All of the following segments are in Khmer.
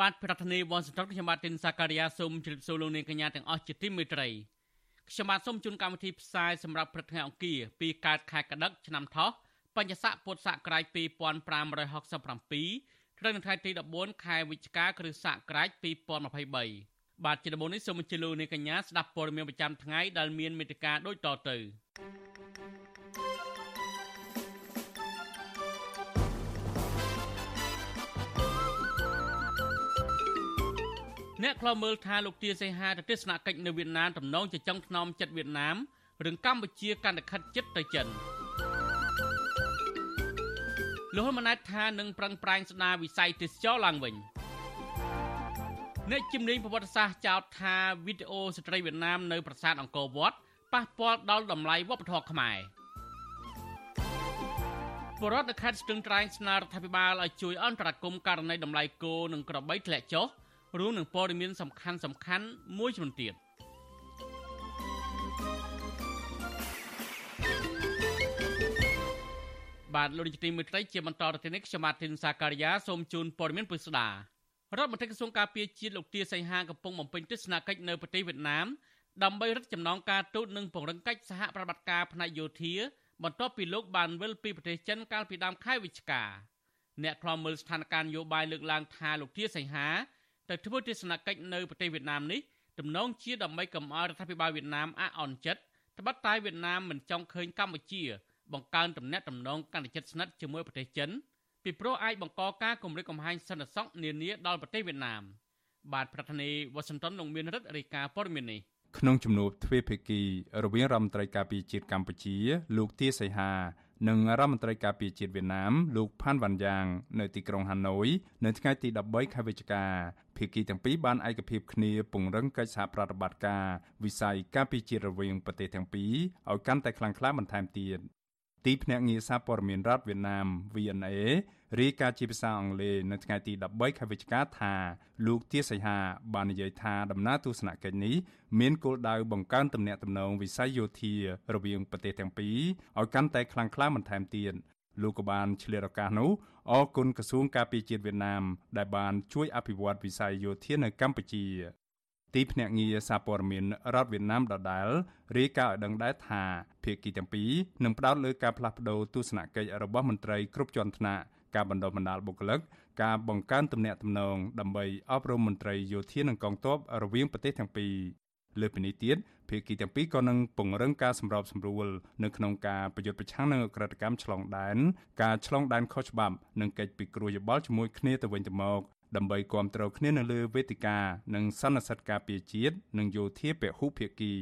បាទប្រធានាធិបតីវ៉ាស៊ីនតោនខ្ញុំបាទទីនសាការីយ៉ាសូមជម្រាបសួរលោកនាងកញ្ញាទាំងអស់ជាទីមេត្រីខ្ញុំបាទសូមជូនកម្មវិធីផ្សាយសម្រាប់ព្រឹកថ្ងៃអង្គារពីកើតខែកដិកឆ្នាំថោះបញ្ញស័កពុទ្ធសករាជ2567ត្រូវនៅថ្ងៃទី14ខែវិច្ឆិកាគ្រិស្តសករាជ2023បាទជាដំបូងនេះសូមអញ្ជើញលោកនាងកញ្ញាស្ដាប់ព័ត៌មានប្រចាំថ្ងៃដែលមានមេត្តាដូចតទៅ អ្នកខ្លោមើលថាលោកទាសីហាទៅទស្សនកិច្ចនៅវៀតណាមតំណងជាចុងថ្នមចិត្តវៀតណាមរឿងកម្ពុជាកាន់តែខិតជិតទៅចិនលោកហ៊ុនម៉ាណែតថានឹងប្រឹងប្រែងស្ដារវិស័យទេសចរឡើងវិញអ្នកជំនាញប្រវត្តិសាស្ត្រចោទថាវីដេអូស្ត្រីវៀតណាមនៅប្រាសាទអង្គរវត្តប៉ះពាល់ដល់តម្លៃវប្បធម៌ខ្មែរបរដ្ឋនៅខេត្តស្ទឹងត្រែងស្នើរដ្ឋាភិបាលឲ្យជួយអន្តរាគមន៍ករណីតម្លៃគោនិងក្របីធ្លាក់ចុះ រួមនឹងព័ត៌មានសំខាន់សំខាន់មួយចំនួនទៀតបាទលោកនាយកទីមេត្រីជាបន្តទៅនេះខ្ញុំបាទធីនសាការីយ៉ាសូមជូនព័ត៌មានពិស្ដារដ្ឋមន្ត្រីក្រសួងការពារជាតិលោកទាសីហាកំពុងបំពេញទស្សនកិច្ចនៅប្រទេសវៀតណាមដើម្បីរឹតចំណងការទូតនិងពង្រឹងកិច្ចសហប្រតិបត្តិការផ្នែកយោធាបន្ទាប់ពីលោកបានវិលពីប្រទេសចិនកាលពីដើមខែវិច្ឆិកាអ្នកខ្លាំមើលស្ថានភាពនយោបាយលើកឡើងថាលោកទាសីហា ទៅធ្វើទស្សនកិច្ចនៅប្រទេសវៀតណាមនេះទំនងជាដើម្បីកំអល់រដ្ឋាភិបាលវៀតណាមអអន់ចិត្តត្បិតតែវៀតណាមមិនចង់ឃើញកម្ពុជា បង្កើនទំនាក់ទំនងកាន់តែជិតស្និទ្ធជាមួយប្រទេសចិនពីព្រោះអាចបង្កការគំរាមកំហែងសន្តិសុខនានាដល់ប្រទេសវៀតណាមបាទប្រធានាធិបតីវ៉ាស៊ីនតោនលោកមានរដ្ឋរាយការណ៍ព័ត៌មាននេះក្នុងជំនួបទ្វេភាគីរវាងរដ្ឋមន្ត្រីការពារជាតិកម្ពុជា លោកទាសីហានិងរដ្ឋមន្ត្រីការពារជាតិវៀតណាមលោកផាន់វ៉ាន់យ៉ាង នៅទីក្រុងហាណូយនៅថ្ងៃទី13ខែវិច្ឆិកា ភាគីទាំងពីរបានឯកភាពគ្នាពង្រឹងកិច្ចសហប្រតិបត្តិការវិស័យការពារជាតិរវាងប្រទេសទាំងពីរឲ្យកាន់តែខ្លាំងក្លាបន្ថែមទៀតទីភ្នាក់ងារសារព័ត៌មានរដ្ឋវៀតណាម VNA រាយការណ៍ជាភាសាអង់គ្លេសនៅថ្ងៃទី13ខែវិច្ឆិកាថាលោកទាសីហាបាននិយាយថាដំណើរទស្សនកិច្ចនេះមានគោលដៅបង្កើនទំនាក់ទំនងវិស័យយោធារវាងប្រទេសទាំងពីរឲ្យកាន់តែខ្លាំងក្លាបន្ថែមទៀត លោកក៏បានឆ្លៀតឱកាសនោះអរគុណក្រសួងការពារជាតិវៀតណាមដែលបានជួយអភិវឌ្ឍវិស័យយោធានៅកម្ពុជាទីភ្នាក់ងារសារព័ត៌មានរដ្ឋវៀតណាមដដែលរាយការណ៍ឲ្យដឹងដែរថាភាគីទាំងពីរនឹងផ្ដោតលើការផ្លាស់ប្តូរទស្សនកិច្ចរបស់មន្ត្រីគ្រប់ជាន់ថ្នាក់ការបណ្ដុះបណ្ដាលបុគ្គលិកការបង្កើនទំនាក់ទំនងដើម្បីអប់រំមន្ត្រីយោធានិងកងទ័ពរវាងប្រទេសទាំងពីរលើពីនេះទៀត ភាគីទាំងពីរក៏នឹងពង្រឹងការសម្របសម្រួលនៅក្នុងការប្រយុទ្ធប្រឆាំងនឹងអក្រិតកម្មឆ្លងដែនការឆ្លងដែនខុសច្បាប់និងកិច្ចពិគ្រោះយោបល់ជាមួយគ្នាទៅវិញទៅមកដើម្បីគ្រប់គ្រងគ្នានៅលើវេទិកានិងសន្និសីទការពារជាតិនិងយោធាពហុភាគី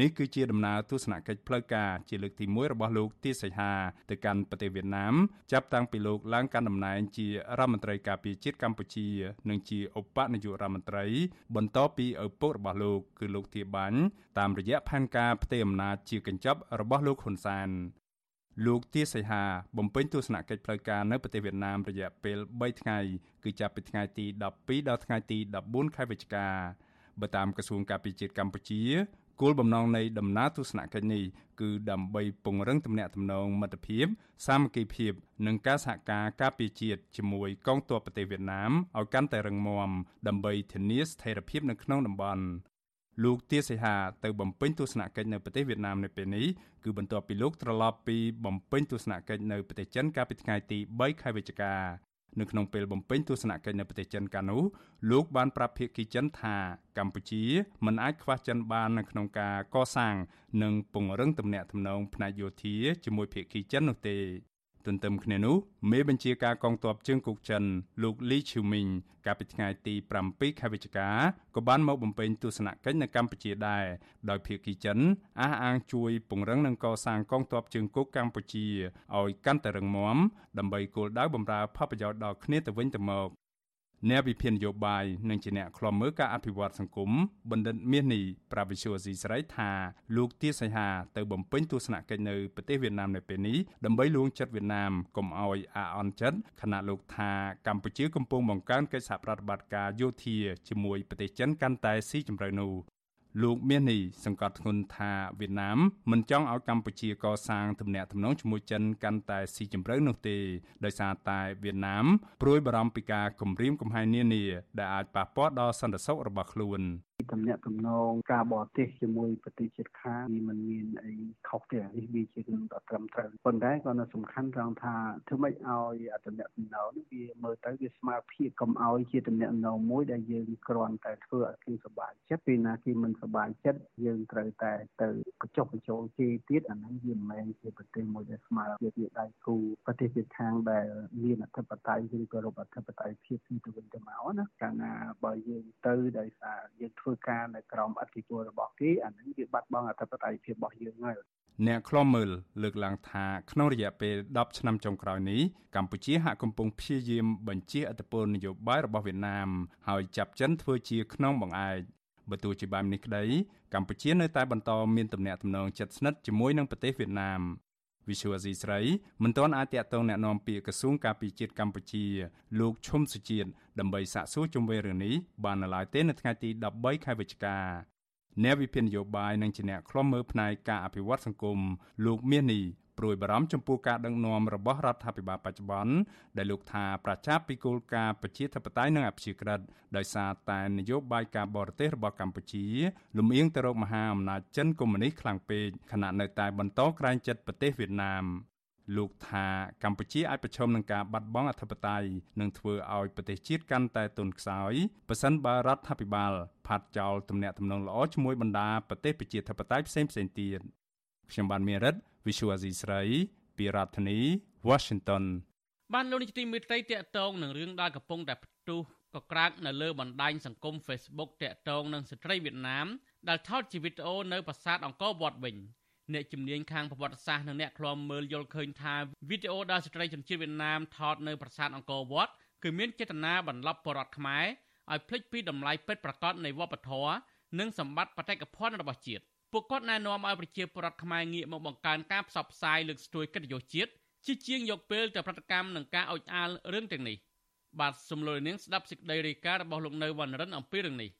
នេះគឺជាដំណើរទស្សនកិច្ចផ្លូវការជាលើកទី1របស់លោកទាសីហាទៅកាន់ប្រទេសវៀតណាមចាប់តាំងពីលោកឡើងកាន់តំណែងជារដ្ឋមន្ត្រីការពារជាតិកម្ពុជា និងជាឧបនាយករដ្ឋមន្ត្រី បន្តពីឪពុករបស់លោកគឺលោកទាបាញ់តាមរយៈផែនការផ្ទេរអំណាចជាកញ្ចប់របស់លោកហ៊ុនសានលោកទាសីហាបំពេញទស្សនកិច្ចផ្លូវការនៅប្រទេសវៀតណាមរយៈពេល3ថ្ងៃគឺចាប់ពីថ្ងៃទី12ដល់ថ្ងៃទី14ខែវិច្ឆិកាបើតាមក្រសួងការពារជាតិកម្ពុជា គោលបំណងនៃដំណើរទស្សនកិច្ចនេះគឺដើម្បីពង្រឹងទំនាក់ទំនងមិត្តភាពសាមគ្គីភាព និងការសហការការពារជាតិជាមួយកងទ័ពប្រទេសវៀតណាមឲ្យកាន់តែរឹងមាំដើម្បីធានាស្ថិរភាពនៅក្នុងតំបន់លោកទាសីហាទៅបំពេញទស្សនកិច្ចនៅប្រទេសវៀតណាមនៅពេលនេះគឺបន្ទាប់ពីលោកត្រឡប់ពីបំពេញទស្សនកិច្ចនៅប្រទេសចិនកាលពីថ្ងៃទី3ខែវិច្ឆិកា នៅក្នុងពេលបំពេញទស្សនកិច្ចនៅប្រទេសចិនកាលនោះលោកបានប្រាប់ភាគីចិនថាកម្ពុជាមិនអាចខ្វះចិនបាននៅក្នុងការកសាង និងពង្រឹងទំនាក់ទំនងផ្នែកយោធាជាមួយភាគីចិននោះទេ ទន្ទឹមគ្នានោះមេបញ្ជាការកងទ័ពជើងគោកចិនលោកលីឈូមីងកាលពីថ្ងៃទី7ខែវិច្ឆិកាក៏បានមកបំពេញទស្សនកិច្ចនៅកម្ពុជាដែរដោយភាគីចិនអះអាងជួយពង្រឹងនិងកសាងកងទ័ពជើងគោកកម្ពុជាឲ្យកាន់តែរឹងមាំដើម្បីគោលដៅបម្រើផលប្រយោជន៍ដល់គ្នាទៅវិញទៅមក អ្នកវិភាគនយោបាយនិងជាអ្នកខ្លំមើលការអភិវឌ្ឍសង្គមបណ្ឌិតមាសនេះប្រាប់វិសុវស៊ីស្រីថាលោកទាសីហាទៅបំពេញទស្សនកិច្ចនៅប្រទេសវៀតណាមនៅពេលនេះដើម្បីលួងចិត្តវៀតណាមកុំឲ្យអាអន់ចិត្តខណៈលោកថាកម្ពុជាកំពុងបង្កើនកិច្ចសហប្រតិបត្តិការយោធាជាមួយប្រទេសចិនកាន់តែស៊ីជម្រៅនោះ លោកមាននេះសង្កត់ធ្ងន់ថាវៀតណាមមិនចង់ឲ្យកម្ពុជាកសាងទំនាក់ទំនងជាមួយចិនកាន់តែស៊ីជម្រៅនោះទេដោយសារតែវៀតណាមព្រួយបារម្ភពីការគំរាមកំហែងនានាដែលអាចប៉ះពាល់ដល់សន្តិសុខរបស់ខ្លួន ទំនាក់ទំនងការបរទេសជាមួយប្រទេសជិតខាងมันមានអីខុសទេនេះវាជារឿងដ៏ត្រឹមត្រូវប៉ុន្តែក៏នៅសំខាន់ត្រង់ថាធ្វើម៉េចឲ្យទំនាក់ទំនងនេះវាមើលទៅវាស្មើភាពកុំឲ្យជាទំនាក់ទំនងមួយដែលយើងគ្រាន់តែធ្វើឲ្យគេសប្បាយចិត្តពេលណាគេមិនសប្បាយចិត្តយើងត្រូវតែទៅបញ្ចុះបញ្ចូលគេទៀតអាហ្នឹងវាមិនមែនជាប្រទេសមួយដែលស្មើភាពជាដៃគូប្រទេសជិតខាងដែលមានអធិបតេយ្យឬក៏របបអធិបតេយ្យភាពពីទៅវិញទៅមកណាកាលណាបើយើងទៅដោយសារយើងធ្វើការនៅក្រោមអធិបុលរបស់គេអានឹងវាបាត់បង់អធិបតេយ្យភាពរបស់យើងហើយអ្នកខ្លំមើលលើកឡើងថាក្នុងរយៈពេល10ឆ្នាំចុងក្រោយនេះកម្ពុជាហាក់កំពុងព្យាយាមបញ្ជាអធិបុលនយោបាយរបស់វៀតណាមហើយចាប់ចិនធ្វើជាខ្នងបង្អែកបើទោះជាបែបនេះក្តីកម្ពុជានៅតែបន្តមានទំនាក់ទំនងជិតស្និទ្ធជាមួយនឹងប្រទេសវៀតណាម វិសុវអាស៊ីស្រីមិនទាន់អាចតាក់ទងแนะនាំពាក្យក្រសួងការពារជាតិកម្ពុជា លោកឈុំសុជាតិដើម្បីសាកសួរជុំវិញរឿងនេះបាននៅឡើយទេនៅថ្ងៃទី13ខែវិច្ឆិកាអ្នកវិភាគនយោបាយនិងជាអ្នកខ្លំមើលផ្នែកការអភិវឌ្ឍសង្គមលោកមាសនេះ ព្រួយបារម្ភចំពោះការដឹកនាំរបស់រដ្ឋាភិបាលបច្ចុប្បន្នដែលលោកថាប្រជាពិគោលការប្រជាធិបតេយ្យនិងអព្យាក្រឹតដោយសារតែនយោបាយការបរទេសរបស់កម្ពុជាលំអៀងទៅរកមហាអំណាចចិនកុម្មុយនីសខ្លាំងពេកខណៈនៅតែបន្តក្រែងចិត្តប្រទេសវៀតណាមលោកថាកម្ពុជាអាចប្រឈមនឹងការបាត់បង់អធិបតេយ្យនិងធ្វើឲ្យប្រទេសជាតិកាន់តែទន់ខ្សោយប្រសិនបើរដ្ឋាភិបាលផាត់ចោលទំនាក់ទំនងល្អជាមួយបណ្ដាប្រទេសប្រជាធិបតេយ្យផ្សេងៗទៀតខ្ញុំបានមេរិត Visual Asia ស្រីពីរដ្ឋធានី Washington បានលោកនាយកទីមេត្រីតកតងនឹងរឿងដែលកំពុងតែផ្ទុះកក្រាកនៅលើបណ្ដាញសង្គម Facebook តកតងនឹងស្ត្រីវៀតណាមដែលថតជាវីដេអូនៅប្រាសាទអង្គរវត្តវិញអ្នកជំនាញខាងប្រវត្តិសាស្ត្រនិងអ្នកឃ្លាំមើលយល់ឃើញថាវីដេអូដែលស្ត្រីជនជាតិវៀតណាមថតនៅប្រាសាទអង្គរវត្តគឺមានចេតនាបន្លប់បរដ្ឋខ្មែរឲ្យភ្លេចពីតម្លៃពិតប្រាកដនៃវប្បធម៌និងសម្បត្តិបេតិកភណ្ឌរបស់ជាតិ ពួកគាត់ណែនាំឲ្យប្រជាពលរដ្ឋខ្មែរងាកមកបង្កើនការផ្សព្វផ្សាយលើកស្ទួយកិត្តិយសជាតិជាជាងយកពេលទៅប្រតិកម្មនឹងការអុចអាលរឿងទាំងនេះបាទសំលុយនាងស្ដាប់សេចក្តីរាយការណ៍របស់លោកនៅវណ្ណរិនអំពីរឿងនេះ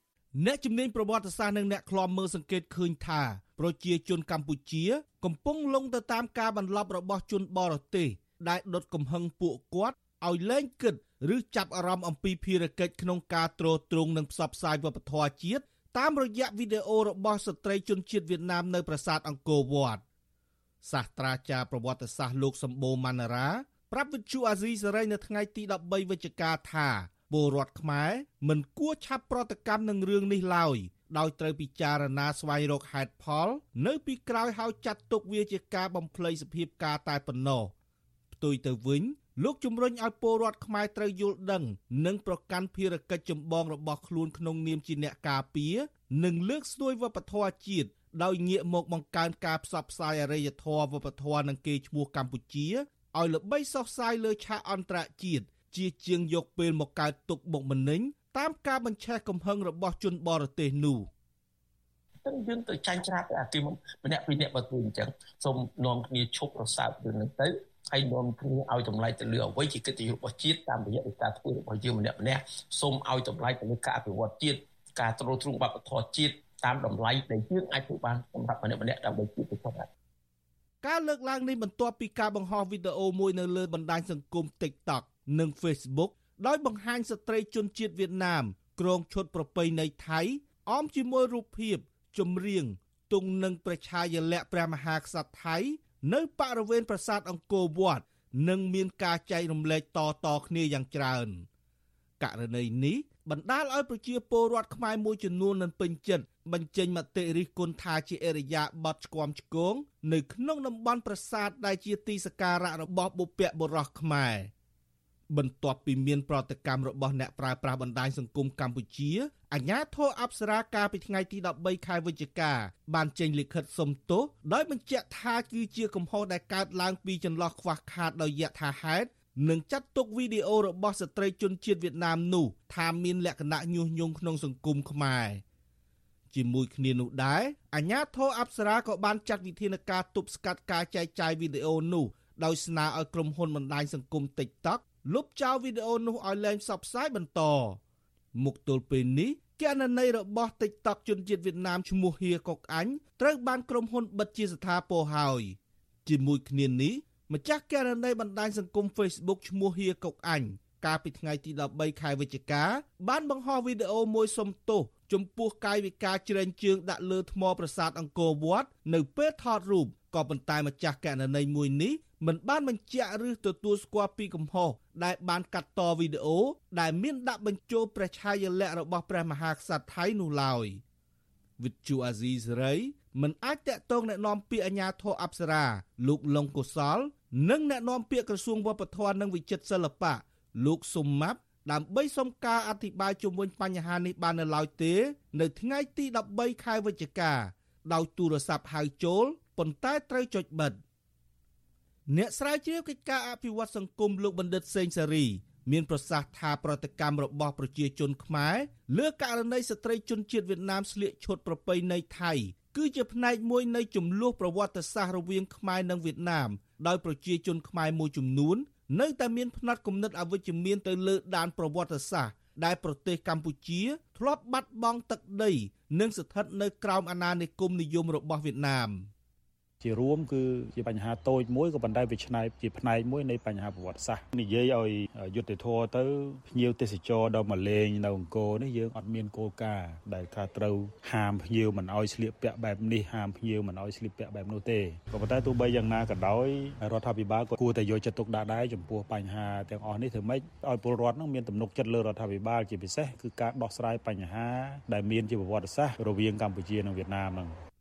អ្នកជំនាញប្រវត្តិសាស្ត្រនិងអ្នកឃ្លាំមើលសង្កេតឃើញថាប្រជាជនកម្ពុជា កំពុងលងទៅតាមការបន្លប់របស់ជនបរទេសដែលដុតកំហឹងពួកគាត់ឲ្យលែងគិតឬចាប់អារម្មណ៍អំពីភារកិច្ចក្នុងការទ្រទ្រង់និងផ្សព្វផ្សាយវប្បធម៌ជាតិ តាមរយៈវីដេអូរបស់ស្ត្រីជនជាតិវៀតណាមនៅប្រាសាទអង្គរវត្តសាស្ត្រាចារ្យប្រវត្តិសាស្ត្រលោកសម្បូរម៉ាណារ៉ាប្រាប់វិទ្យុអាស៊ីសេរីនៅថ្ងៃទី13វិច្ឆិកាថាពលរដ្ឋខ្មែរមិនគួរឆាប់ប្រតិកម្មនឹងរឿងនេះឡើយដោយត្រូវពិចារណាស្វែងរកហេតុផល នៅពីក្រោយហើយចាត់ទុកវាជាការបំភ្លៃសភាពការតែប៉ុណ្ណោះផ្ទុយទៅវិញ លោកជំរុញឲ្យពលរដ្ឋខ្មែរត្រូវយល់ដឹង និងប្រកាន់ភារកិច្ចចម្បងរបស់ខ្លួនក្នុងនាមជាអ្នកការពារនិងលើកស្ទួយវប្បធម៌ជាតិដោយងាកមកបង្កើនការផ្សព្វផ្សាយអរិយធម៌វប្បធម៌និងកេរ្តិ៍ឈ្មោះកម្ពុជាឲ្យល្បីសុះសាយលើឆាកអន្តរជាតិជាជាងយកពេលមកកើតទុកបុកម្នេញតាមការបញ្ឆេះកំហឹងរបស់ជនបរទេសនោះចឹងយើងទៅចាញ់ច្រាបអាគេម្នាក់ពីរនាក់បើធ្វើអញ្ចឹងសូមនាំគ្នាឈប់រសើបរឿងហ្នឹងទៅ ហើយនាំគ្នាឲ្យតម្លៃទៅលើអ្វីជាកិត្តិយសរបស់ជាតិតាមរយៈការធ្វើរបស់យើងម្នាក់ម្នាក់សូមឲ្យតម្លៃទៅលើការអភិវឌ្ឍជាតិការទ្រទ្រង់វប្បធម៌ជាតិតាមតម្លៃដែលយើងអាចធ្វើបានសម្រាប់ម្នាក់ម្នាក់ដើម្បីជាតិទៅផងការលើកឡើងនេះបន្ទាប់ពីការបង្ហោះវីដេអូមួយនៅលើបណ្ដាញសង្គម TikTok និង Facebook ដោយបង្ហាញស្ត្រីជនជាតិវៀតណាមក្រងឈុតប្រពៃណីថៃអមជាមួយរូបភាពចម្រៀងទង់នឹងប្រជាយលៈព្រះមហាក្សត្រថៃ នៅបរិវេណប្រាសាទអង្គរវត្តនិងមានការចែករំលែកតតគ្នាយ៉ាងច្រើនករណីនេះបណ្ដាលឲ្យប្រជាពលរដ្ឋខ្មែរមួយចំនួនមិនពេញចិត្តបញ្ចេញមតិរិះគន់ថាជាអរិយាប័ត្រឆ្គាំឆ្គងនៅក្នុងតំបន់ប្រាសាទដែលជាទីសក្ការៈរបស់បុព្វបុរសខ្មែរ។ បន្ទាប់ពីមានប្រតិកម្មរបស់អ្នកប្រើប្រាស់បណ្ដាញសង្គមកម្ពុជាអាញាធរអប្សរាកាលពីថ្ងៃទី13ខែវិច្ឆិកាបានចេញលិខិតសុំទោសដោយបញ្ជាក់ថាគឺជាកំហុសដែលកើតឡើងពីចន្លោះខ្វះខាតដោយយថាហេតុនឹងចាត់ទុកវីដេអូរបស់ស្ត្រីជនជាតិវៀតណាមនោះថាមានលក្ខណៈញុះញង់ក្នុងសង្គមខ្មែរជាមួយគ្នានោះដែរអាញាធរអប្សរាក៏បានចាត់វិធានការទប់ស្កាត់ការចែកចាយវីដេអូនោះដោយស្នើឲ្យក្រុមហ៊ុនបណ្ដាញសង្គម TikTok លុបចោលវីដេអូនោះឲ្យលែងផ្សព្វផ្សាយបន្តមុខទល់ពេលនេះគណនីរបស់ TikTok ជនជាតិវៀតណាមឈ្មោះហៀកុកអញត្រូវបានក្រុមហ៊ុនបិទជាស្ថាពរហើយជាមួយគ្នានេះម្ចាស់គណនីបណ្ដាញសង្គម Facebook ឈ្មោះហៀកុកអញកាលពីថ្ងៃទី13ខែវិច្ឆិកាបានបង្ហោះវីដេអូមួយសុំទោសចំពោះកាយវិការជ្រែងជើងដាក់លើថ្មប្រាសាទអង្គរវត្តនៅពេលថតរូបក៏ប៉ុន្តែម្ចាស់កណន័យមួយនេះ មិនបានបញ្ជាក់ឬទទួលស្គាល់ពីកំហុសដែលបានកាត់តវីដេអូដែលមានដាក់បញ្ចូលព្រះឆាយាល័ក្ខណ៍របស់ព្រះមហាក្សត្រថៃនោះឡើយវិទ្យុអាស៊ីសេរីមិនអាចតាក់ទងណែនាំពាក្យអាជ្ញាធរអប្សរាលោកលងកុសល និងណែនាំពាក្យក្រសួងវប្បធម៌និងវិចិត្រសិល្បៈលោកសុំម៉ាប់ដើម្បីសុំការអធិប្បាយជុំវិញបញ្ហានេះបាននៅឡើយទេ នៅថ្ងៃទី13ខែវិច្ឆិកាដោយទូរស័ព្ទហៅចូលប៉ុន្តែត្រូវចុចបិទ។ អ្នកស្រាវជ្រាវកិច្ចការអភិវឌ្ឍសង្គមលោកបណ្ឌិតសេងសេរីមានប្រសាសន៍ថាប្រតិកម្មរបស់ប្រជាជនខ្មែរលើករណីស្ត្រីជនជាតិវៀតណាមស្លៀកឈុតប្រពៃណីថៃគឺជាផ្នែកមួយនៃចំនួនប្រវត្តិសាស្ត្ររវាងខ្មែរនិងវៀតណាមដោយប្រជាជនខ្មែរមួយចំនួននៅតែមានផ្នត់គំនិតអវិជ្ជមានទៅលើដានប្រវត្តិសាស្ត្រដែលប្រទេសកម្ពុជា ធ្លាប់បាត់បង់ទឹកដី និងស្ថិតនៅក្រោមអាណានិគមនិយមរបស់វៀតណាម។ ជារួមគឺជាបញ្ហាតូចមួយក៏ប៉ុន្តែវាឆ្នៃជាផ្នែកមួយនៃបញ្ហាប្រវត្តិសាស្ត្រនិយាយឲ្យយុទ្ធធរទៅភ្ញៀវទេសចរដល់មកលេងនៅអង្គរនេះយើងអត់មានគោលការណ៍ដែលថាត្រូវហាមភ្ញៀវមិនឲ្យស្លៀកពាក់បែបនេះហាមភ្ញៀវមិនឲ្យស្លៀកពាក់បែបនោះទេក៏ប៉ុន្តែទោះបីយ៉ាងណាក៏ដោយរដ្ឋាភិបាលក៏គួរតែយកចិត្តទុកដាក់ដែរចំពោះបញ្ហាទាំងអស់នេះធ្វើម៉េចឲ្យពលរដ្ឋនឹងមានទំនុកចិត្តលើរដ្ឋាភិបាលជាពិសេសគឺការដោះស្រាយបញ្ហាដែលមានជាប្រវត្តិសាស្ត្ររវាងកម្ពុជានិងវៀតណាមហ្នឹង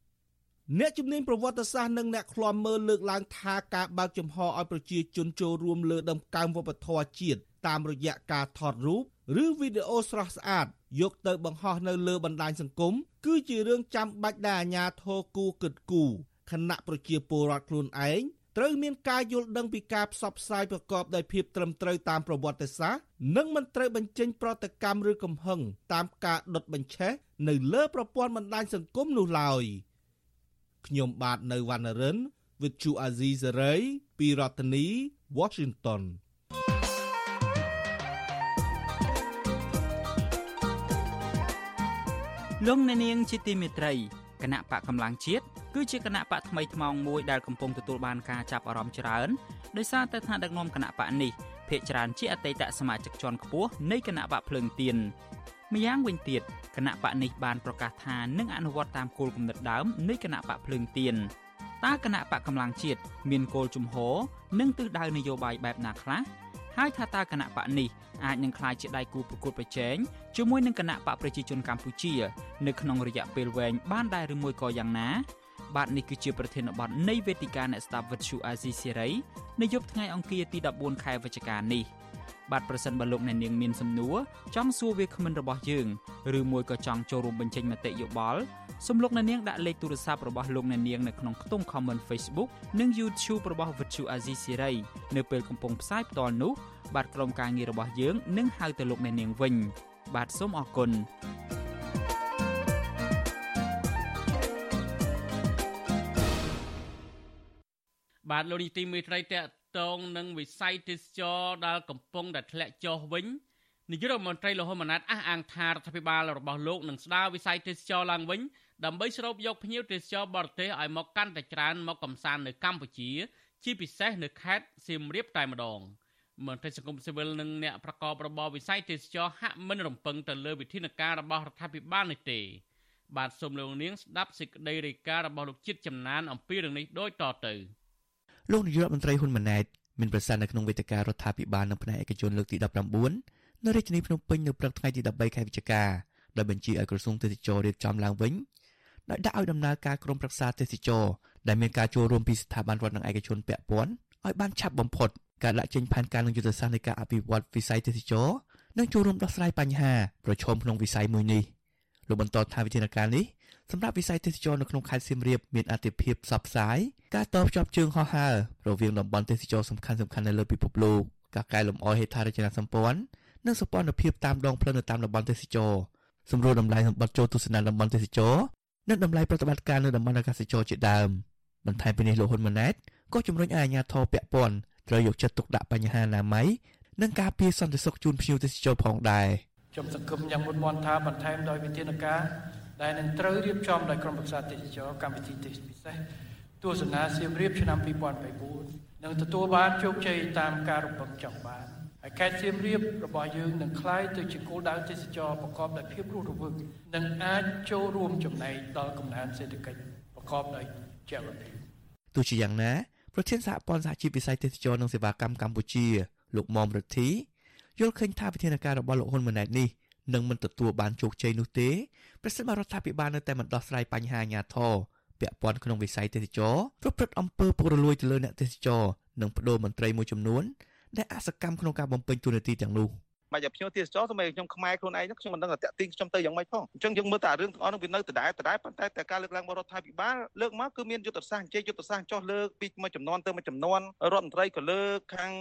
អ្នកជំនាញប្រវត្តិសាស្ត្រនិងអ្នកឃ្លាំមើលលើកឡើងថាការបើកចំហឲ្យប្រជាជនចូលរួមលើដំកើងវប្បធម៌ជាតិតាមរយៈការថតរូបឬវីដេអូស្រស់ស្អាតយកទៅបង្ហោះនៅលើបណ្ដាញសង្គមគឺជារឿងចាំបាច់ដែលអាជ្ញាធរគូគិតគូខណៈប្រជាពលរដ្ឋខ្លួនឯងត្រូវមានការយល់ដឹងពីការផ្សព្វផ្សាយប្រកបដោយភាពត្រឹមត្រូវតាមប្រវត្តិសាស្ត្រនិងមិនត្រូវបញ្ចេញប្រតិកម្មឬកំហឹងតាមការដុតបញ្ឆេះនៅលើប្រព័ន្ធបណ្ដាញសង្គមនោះឡើយ។ ខ្ញុំបាទនៅវណ្ណរិន With Chu Azizi Saray ពីរដ្ឋធានី Washington លោកអ្នកនាងជាទីមេត្រីគណៈបកកម្លាំងជាតិគឺជាគណៈបកថ្មីថ្មោងមួយដែលកំពុងទទួលបានការចាប់អារម្មណ៍ច្រើនដោយសារតែថ្នាក់ដឹកនាំគណៈបកនេះភាគច្រើនជាអតីតសមាជិកជាន់ខ្ពស់នៃគណៈបកភ្លើងទៀន ម្យ៉ាងវិញទៀតគណៈបកនេះបានប្រកាសថានឹងអនុវត្តតាមគោលគំនិតដើមនៃគណៈបកភ្លើងទៀនតើគណៈបកកម្លាំងជាតិមានគោលជំហរនិងទិសដៅនយោបាយបែបណាខ្លះហើយថាតើគណៈបកនេះអាចនឹងក្លាយជាដៃគូប្រកួតប្រជែងជាមួយនឹងគណៈបកប្រជាជនកម្ពុជា នៅក្នុងរយៈពេលវែងបានដែរឬមួយក៏យ៉ាងណាបាទនេះគឺជាប្រធានបទនៃវេទិកាអ្នកស្ដាប់វិទ្យុអាស៊ីសេរីនៅយប់ថ្ងៃអង្គារទី14ខែវិច្ឆិកានេះ។ បាទប្រសិនបើលោកអ្នកនាងមានសំណួរចង់សួរវាគ្មិនរបស់យើងឬមួយក៏ចង់ចូលរួមបញ្ចេញមតិយោបល់សូមលោកអ្នកនាងដាក់លេខទូរស័ព្ទរបស់លោកអ្នកនាងនៅក្នុងខ្ទង់ comment Facebook និង YouTube របស់ Vuthu Azizi Siri នៅពេលកំពុងផ្សាយផ្ទាល់នោះបាទក្រុមការងាររបស់យើងនឹងហៅទៅលោកអ្នកនាងវិញ បាទសូមអរគុណបាទលោកនីតិមេត្រីតេ តងនឹងវិស័យទេសចរដែលកំពុងតែធ្លាក់ចុះវិញនាយករដ្ឋមន្ត្រីលោកហ៊ុនម៉ាណែតអះអាងថារដ្ឋាភិបាលរបស់លោកនឹងស្ដារវិស័យទេសចរឡើងវិញដើម្បីស្រូបយកភ្ញៀវទេសចរបរទេសឲ្យមកកាន់តែច្រើនមកកំសាន្តនៅកម្ពុជា ជាពិសេសនៅខេត្តសៀមរាបតែម្ដងមន្ត្រីសង្គមស៊ីវិលនិងអ្នកប្រកបរបរវិស័យទេសចរហាក់មិនរំពឹងទៅលើវិធានការរបស់រដ្ឋាភិបាលនេះទេបាទសូមលោកនាងស្ដាប់សេចក្តីរាយការណ៍របស់លោកជាតិចំណានអំពីរឿងនេះដូចតទៅ។ លោកនាយករដ្ឋមន្ត្រីហ៊ុនម៉ាណែតមានប្រសាសន៍នៅក្នុងវេទិការដ្ឋាភិបាលនៅផ្នែកឯកជនលើកទី19នៅរាជធានីភ្នំពេញនៅព្រឹកថ្ងៃទី13ខែវិច្ឆិកាដោយបញ្ជាឲ្យក្រសួងទេសចររៀបចំឡើងវិញដោយដាក់ឲ្យដំណើរការក្រុមប្រឹក្សាទេសចរដែលមានការចូលរួមពីស្ថាប័នរដ្ឋនិងឯកជនពាក់ព័ន្ធឲ្យបានឆាប់បំផុតការដាក់ចេញផែនការនិងយុទ្ធសាស្ត្រនៃការអភិវឌ្ឍវិស័យទេសចរនិងចូលរួមដោះស្រាយបញ្ហាប្រឈមក្នុងវិស័យមួយនេះលោកបន្តថាវិធានការនេះ សម្រាប់វិស័យទេសចរនៅក្នុងខេត្តសៀមរាបមានអតិភិបផ្សព្វផ្សាយការតបជាប់ជើងហោះហើររវាងតំបន់ទេសចរសំខាន់ៗនៅលើពិភពលោកការកែលម្អហេដ្ឋារចនាសម្ព័ន្ធនិងសម្ព័ន្ធភាពតាមដងផ្លូវនៅតាមតំបន់ទេសចរសម្រួលតម្លៃសម្បត្តិចូលទស្សនាតំបន់ទេសចរនិងតម្លៃប្រតិបត្តិការនៅតំបន់អាកាសចរជាដើមបន្ថែមពីនេះលោកហ៊ុនម៉ាណែតក៏ជំរុញឲ្យអាជ្ញាធរពាក់ព័ន្ធត្រូវយកចិត្តទុកដាក់បញ្ហាអនាម័យនិងការពារសន្តិសុខជូនភ្ញៀវទេសចរផងដែរខ្ញុំសង្ឃឹមយ៉ាងមុតមមថាបន្ថែមដោយវិធានការ ដែលនឹងត្រូវរៀបចំដោយក្រុមប្រឹក្សាទេសចរកម្មវិធីទេសពិសេសទស្សនាសៀមរាបឆ្នាំ2024នឹងទទួលបានជោគជ័យតាមការរំពឹងចង់បានហើយខេត្តសៀមរាបរបស់យើងនឹងក្លាយទៅជាគោលដៅទេសចរប្រកបដោយភាពរស់រវើកនិងអាចចូលរួមចំណែកដល់កំណើនសេដ្ឋកិច្ចប្រកបដោយចលនាទោះជាយ៉ាងណាប្រធានសហព័ន្ធសហជីពវិស័យទេសចរនិងសេវាកម្មកម្ពុជា លោកមុំរទ្ធីយល់ឃើញថាវិធានការរបស់លោកហ៊ុនម៉ាណែតនេះនឹងមិនទទួលបានជោគជ័យនោះទេ ប្រសិនបើរដ្ឋាភិបាលនៅតែមិនដោះស្រាយបញ្ហាអាញាធរពាក់ព័ន្ធក្នុងវិស័យទេសចរប្រព្រឹត្តអំពើពុករលួយទៅលើអ្នកទេសចរនិងបដូរមន្ត្រីមួយចំនួនដែលអសកម្មក្នុងការបំពេញតួនាទីទាំងនោះ។ មកឲ្យភ្ញៀវទេសចរសម្រាប់ខ្ញុំខ្មែរខ្លួនឯងខ្ញុំមិនដឹងថាតាក់ទាញខ្ញុំទៅយ៉ាងម៉េចផងអញ្ចឹងយើងមើលតែរឿងទាំងអស់នោះវានៅដដែលដដែលប៉ុន្តែតែការលើកឡើងរបស់រដ្ឋាភិបាលលើកមកគឺមានយុទ្ធសាស្ត្រអញ្ជើញយុទ្ធសាស្ត្រចោះលើកពីមួយចំនួនទៅមួយចំនួនរដ្ឋមន្ត្រីក៏លើកខាង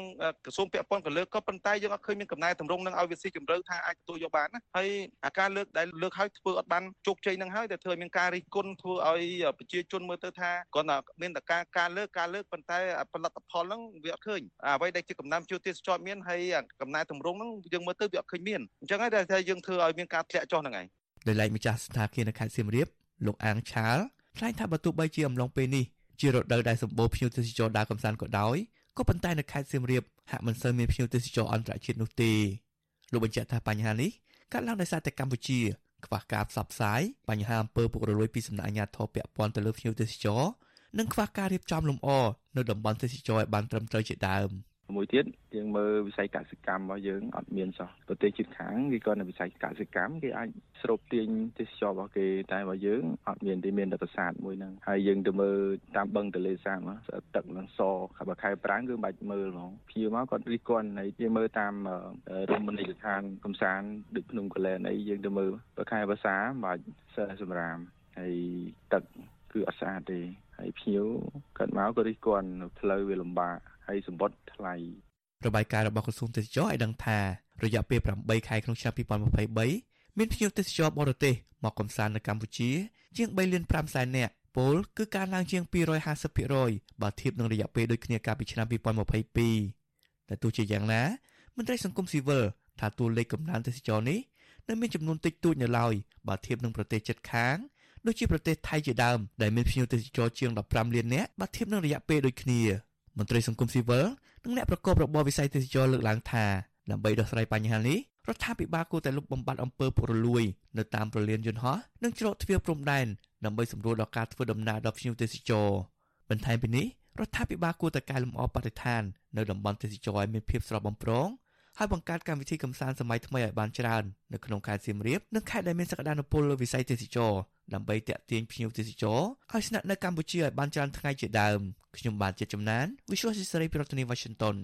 ក្រសួងពាក់ព័ន្ធក៏លើកក៏ប៉ុន្តែយើងអត់ឃើញមានកំណែតម្រង់នឹងឲ្យវាស៊ីជម្រៅថាអាចទទួលយកបានណាហើយអាការលើកដែលលើកឲ្យធ្វើអត់បានជោគជ័យនឹងហើយតែធ្វើឲ្យមានការរិះគន់ធ្វើឲ្យប្រជាជនមើលទៅថាគ្រាន់តែមានតែការការលើកការលើកប៉ុន្តែផលិតផលហ្នឹងវាអត់ឃើញអ្វីដែលជាកំណែជួទេសចរមានហើយកំណែតម្រង់ហ្នឹងយើងមើលទៅវាអត់ឃើញមានអញ្ចឹងហើយតែយើងធ្វើឲ្យមានការធ្លាក់ចុះហ្នឹងឯងដោយឡែកម្ចាស់ស្ថានភាពនៅខេត្តសៀមរាបលោកអាងឆាលថ្លែងថាបើទោះបីជាអំឡុងពេលនេះជារដូវដែលសម្បូរភ្ញៀវទេសចរដើរកម្សាន្តក៏ដោយក៏ប៉ុន្តែនៅខេត្តសៀមរាបហាក់មិនសូវមានភ្ញៀវទេសចរអន្តរជាតិនោះទេលោកបញ្ជាក់ថាបញ្ហានេះកើតឡើងដោយសារតែកម្ពុជាខ្វះការផ្សព្វផ្សាយបញ្ហាអំពើពុករលួយពីសំណាក់អាជ្ញាធរពាក់ព័ន្ធទៅលើភ្ញៀវទេសចរនិងខ្វះការរៀបចំលម្អនៅតំបន់ទេសចរឲ្យបានត្រឹមត្រូវជាដើម។ មួយទៀតយើងមើលវិស័យកសិកម្មរបស់យើងអត់មានសោះប្រទេសជិតខាងគេក៏នៅវិស័យកសិកម្មគេអាចស្រូបទាញទេសចររបស់គេតែរបស់យើងអត់មានទេមានតែប្រាសាទមួយហ្នឹងហើយយើងទៅមើលតាមបឹងទលេសាបទឹកនឹងសបើខែប្រាំងគឺបាច់មើលហ្មងភ្ញៀវមកគាត់រិះគន់ហើយយើងមើលតាមរមណីយដ្ឋានកំសាន្តដូចភ្នំកលែនអីយើងទៅមើលបើខែភាសាបាច់សិលសម្រាមហើយទឹកគឺអត់ស្អាតទេហើយភ្ញៀវគាត់មកក៏រិះគន់ផ្លូវវាលំបាក ហើយសម្បត្តិថ្លៃរបាយការណ៍របស់ក្រសួងទេសចរឲ្យដឹងថារយៈពេល8ខែក្នុងឆ្នាំ2023មានភ្ញៀវទេសចរបរទេសមកកំសាន្តនៅកម្ពុជា ជាង3លាន5សែននាក់ពលគឺការឡើងជាង250%បើធៀបនឹងរយៈពេលដូចគ្នាកាលពីឆ្នាំ2022តែទោះជាយ៉ាងណាមន្ត្រីសង្គមស៊ីវិលថាតួលេខកំណើនទេសចរនេះនៅមានចំនួនតិចតួចនៅឡើយបើធៀបនឹងប្រទេសជិតខាងដូចជាប្រទេសថៃជាដើមដែលមានភ្ញៀវទេសចរជាង15លាននាក់បើធៀបនឹងរយៈពេលដូចគ្នា មន្ត្រីសង្គមស៊ីវិលនិងអ្នកប្រកបរបរវិស័យទេសចរលើកឡើងថាដើម្បីដោះស្រាយបញ្ហានេះរដ្ឋាភិបាលគួរតែលុបបំបាត់អំពើពុករលួយនៅតាមប្រលានយន្តហោះនិងច្រកទ្វារព្រំដែនដើម្បីសម្រួលដល់ការធ្វើដំណើរដល់ភ្ញៀវទេសចរបន្ថែមពីនេះរដ្ឋាភិបាលគួរតែកែលម្អបរិស្ថាននៅតំបន់ទេសចរឲ្យមានភាពស្រស់បំព្រងហើយបង្កើតកម្មវិធីកម្សាន្តសម័យថ្មីឲ្យបានច្រើននៅក្នុងខេត្តសៀមរាបនិងខេត្តដែលមានសក្តានុពលលើវិស័យទេសចរ ដើម្បីតាក់ទាញភ្ញៀវទេសចរឲ្យស្នាក់នៅកម្ពុជាឲ្យបានច្រើនថ្ងៃជាដើមខ្ញុំបាទជាចំណាន Visual Society ប្រធានាទី Washington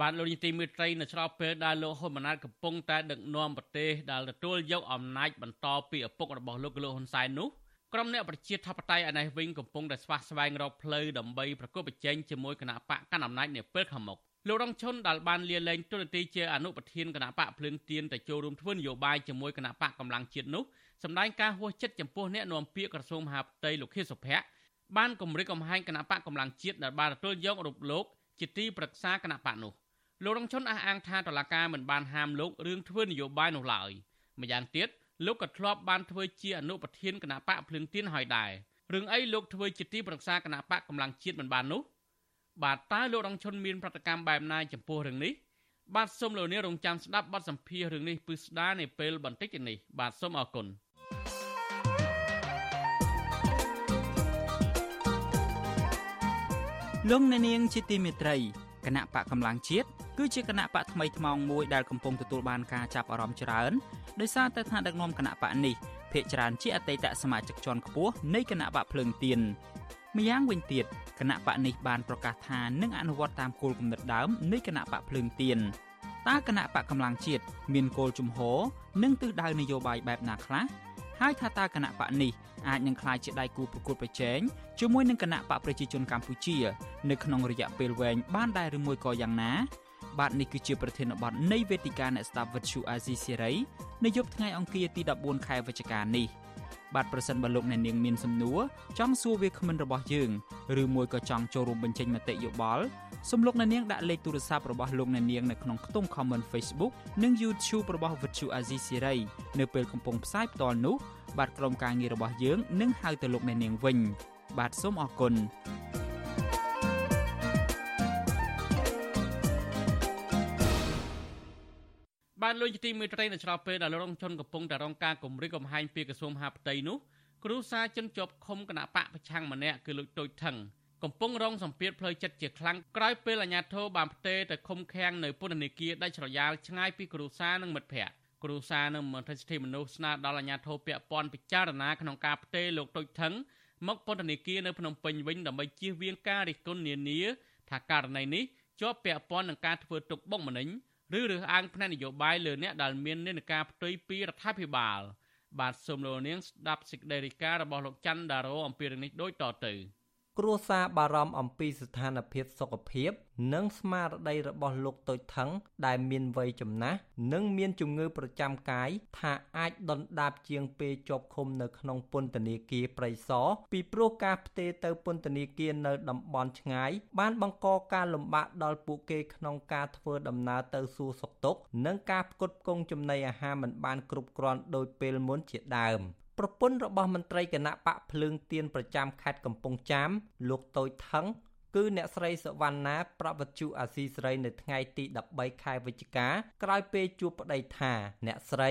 បានលោកនីតិមេត្រីនៅឆ្លោបពេលដែលលោកហ៊ុនម៉ាណែតកំពុងតែដឹកនាំប្រទេសដែលទទួលយកអំណាចបន្តពីឪពុករបស់លោកលោកហ៊ុនសែននោះក្រុមអ្នកប្រជាធិបតេយ្យឯនេះវិញកំពុងតែស្វះស្វែងរកផ្លូវដើម្បីប្រកបប្រជែងជាមួយគណៈបកកណ្ដាលអំណាចនាពេលខាងមុខលោករងឈុនដែលបានលាលែងទូរនទីជាអនុប្រធានគណៈបកភ្លើងទៀនទៅចូលរួមធ្វើនយោបាយជាមួយគណៈបកកម្លាំងជាតិនោះ សម្ដែងការហួសចិត្តចំពោះអ្នកនាំពាក្យក្រសួងមហាផ្ទៃលោកខៀវសុភ័ក្របានគម្រិតកំហែងគណៈបកកម្លាំងជាតិដែលបានទទួលយករូបលោកជាទីប្រឹក្សាគណៈបកនោះលោករងឈុនអះអាងថាតឡាការមិនបានហាមលោករឿងធ្វើនយោបាយនោះឡើយម្យ៉ាងទៀតលោកក៏ធ្លាប់បានធ្វើជាអនុប្រធានគណៈបកភ្លឹងទៀនហើយដែររឿងអីលោកធ្វើជាទីប្រឹក្សាគណៈបកកម្លាំងជាតិមិនបាននោះបាទតើលោករងឈុនមានប្រតិកម្មបែបណាចំពោះរឿងនេះបាទសូមលោកនាងរងចាំស្ដាប់បទសម្ភាសន៍រឿងនេះពិស្ដារនៅពេលបន្តិចនេះបាទសូមអរគុណ លោកអ្នកនាងជាទីមេត្រីគណៈបកកម្លាំងជាតិគឺជាគណៈបកថ្មីថ្មោងមួយដែលកំពុងទទួលបានការចាប់អារម្មណ៍ច្រើនដោយសារតែថ្នាក់ដឹកនាំគណៈបកនេះភាគច្រើនជាអតីតសមាជិកជាន់ខ្ពស់នៃគណៈបកភ្លើងទៀនម្យ៉ាងវិញទៀតគណៈបកនេះបានប្រកាសថានឹងអនុវត្តតាមគោលគំនិតដើមនៃគណៈបកភ្លើងទៀនតើគណៈបកកម្លាំងជាតិមានគោលជំហរនិងទិសដៅនយោបាយបែបណាខ្លះ ហើយថាតើគណៈបកនេះអាចនឹងក្លាយជាដៃគូប្រកួតប្រជែងជាមួយនឹងគណៈបកប្រជាជនកម្ពុជា នៅក្នុងរយៈពេលវែងបានដែរឬមួយក៏យ៉ាងណាបាទនេះគឺជាប្រធានបទនៃវេទិកាអ្នកស្ដាប់វិទ្យុអាស៊ីសេរីនៅយប់ថ្ងៃអង្គារទី14ខែវិច្ឆិកានេះបាទប្រសិនបើលោកអ្នកនាងមានសំណួរចង់សួរវាគ្មិនរបស់យើងឬមួយក៏ចង់ចូលរួមបញ្ចេញមតិយោបល់ សូមលោកអ្នកនាងដាក់លេខទូរស័ព្ទរបស់លោកអ្នកនាងនៅក្នុងខ្ទង់ comment Facebook និង YouTube របស់ Vuthu Azizi Siri នៅពេលកំពុងផ្សាយផ្ទាល់នោះបាទក្រុមការងាររបស់យើងនឹងហៅទៅលោកអ្នកនាងវិញបាទសូមអរគុណបានលុយទីមេត្រីនៅឆ្លោះពេលដែលរងជនកំពុងតែរងការគំរាមកំហែងពីក្រសួងមហាផ្ទៃនោះគ្រូសាជនជាប់ឃុំគណៈបកប្រឆាំងម្នាក់គឺលោកតូចថង កំពុងរងសម្ពាធផ្លូវចិត្តជាខ្លាំងក្រោយពេលអាជ្ញាធរបានផ្ទេរទៅឃុំឃាំងនៅពន្ធនាគារដាច់ស្រយាលឆ្ងាយពីគ្រួសារនិងមិត្តភ័ក្តិគ្រួសារនិងមន្ត្រីសិទ្ធិមនុស្សស្នើដល់អាជ្ញាធរពាក់ព័ន្ធពិចារណាក្នុងការផ្ទេរលោកតូចថងមកពន្ធនាគារនៅភ្នំពេញវិញដើម្បីជៀសវាងការរិះគន់នានាថាករណីនេះជាប់ពាក់ព័ន្ធនឹងការធ្វើទុកបុកម្នេញឬរើសអើងផ្នែកនយោបាយលើអ្នកដែលមាននានាការផ្ទុយពីរដ្ឋាភិបាលបាទសូមលោកនាងស្ដាប់សេចក្តីរាយការណ៍របស់លោកច័ន្ទដារ៉ូអំពីរឿងនេះដូចតទៅ។ គ្រួសារបារម្ភអំពីស្ថានភាពសុខភាព និងស្មារតីរបស់លោកតូចថងដែលមានវ័យចំណាស់និងមានជំងឺប្រចាំកាយថាអាចដុនដាបជាងពេលជាប់ឃុំនៅក្នុងពន្ធនាគារព្រៃសរពីព្រោះការផ្ទេរទៅពន្ធនាគារនៅតំបន់ឆ្ងាយ បានបង្កការលំបាកដល់ពួកគេក្នុងការធ្វើដំណើរទៅសួរសុខទុក្ខនិងការផ្គត់ផ្គង់ចំណីអាហារមិនបានគ្រប់គ្រាន់ដោយពេលមុនជាដើម។ ប្រពន្ធរបស់មន្ត្រីគណៈបកភ្លើងទៀនប្រចាំខេត្តកំពង់ចាម លោកតូចថងគឺអ្នកស្រីសវណ្ណាប្រវត្តិជអាស៊ីស្រីនៅថ្ងៃទី13ខែវិច្ឆិកាក្រោយពេលជួបប្តីថា អ្នកស្រី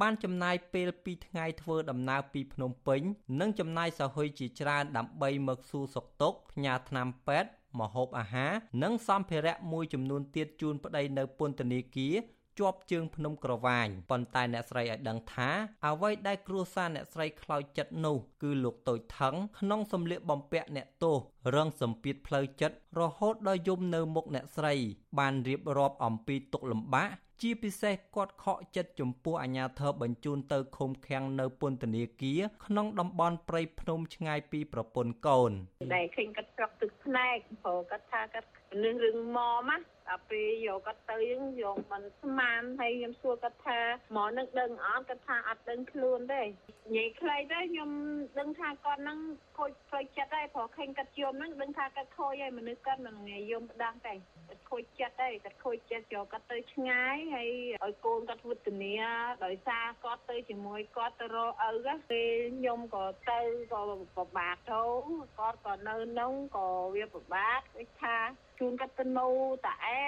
បានចំណាយពេល2ថ្ងៃធ្វើដំណើរពីភ្នំពេញ និងចំណាយសហុយជាច្រើនដើម្បីមកសួរសុខទុក្ខផ្ញើថ្នាំពេទ្យម្ហូបអាហារនិងសម្ភារៈមួយចំនួនទៀតជូនប្តីនៅពន្ធនាគារ ជាប់ជើងភ្នំក្រវាញប៉ុន្តែអ្នកស្រីឲ្យដឹងថាអ្វីដែលគ្រួសារអ្នកស្រីខ្លោចចិត្តនោះគឺលោកតូចថងក្នុងសម្លៀកបំពាក់អ្នកទោសរងសម្ពាធផ្លូវចិត្តរហូតដល់យំនៅមុខអ្នកស្រី បានរៀបរាប់អំពីទុក្ខលំបាកជាពិសេសគាត់ខកចិត្តចំពោះអាញាធរបញ្ជូនទៅឃុំឃាំងនៅពន្ធនាគារក្នុងតំបន់ព្រៃភ្នំឆ្ងាយពីប្រពន្ធកូនដែលឃើញគាត់ស្រក់ទឹកភ្នែ កព្រោះគាត់ថាគាត់នឹងរឿងមកណាដល់ពេលយកគាត់ទៅយើងយកមិនស្មានហើយខ្ញុំសួរគាត់ថាហ្មងនឹងដឹងអត់គាត់ថាអត់ដឹងខ្លួនទេនិយាយខ្លីទៅខ្ញុំដឹងថាគាត់នឹងខូចផ្លូវចិត្តហើយព្រោះឃើញគាត់យំហ្នឹងដឹងថាគាត់ខូចហើយមនុស្សគាត់មិនងាយយំផ្ដាំងទេគាត់ខូចចិត្តហើយគាត់ខូចចិត្តយកគាត់ទៅឆ្ងាយហើយឲ្យកូនគាត់វុទ្ធនាដោយសារគាត់ទៅជាមួយគាត់ទៅរកឪពេលខ្ញុំក៏ទៅក៏ពិបាកទៅគាត់ក៏នៅនោះក៏វាពិបាកដូចថាជូនគាត់ទៅនៅតែឯ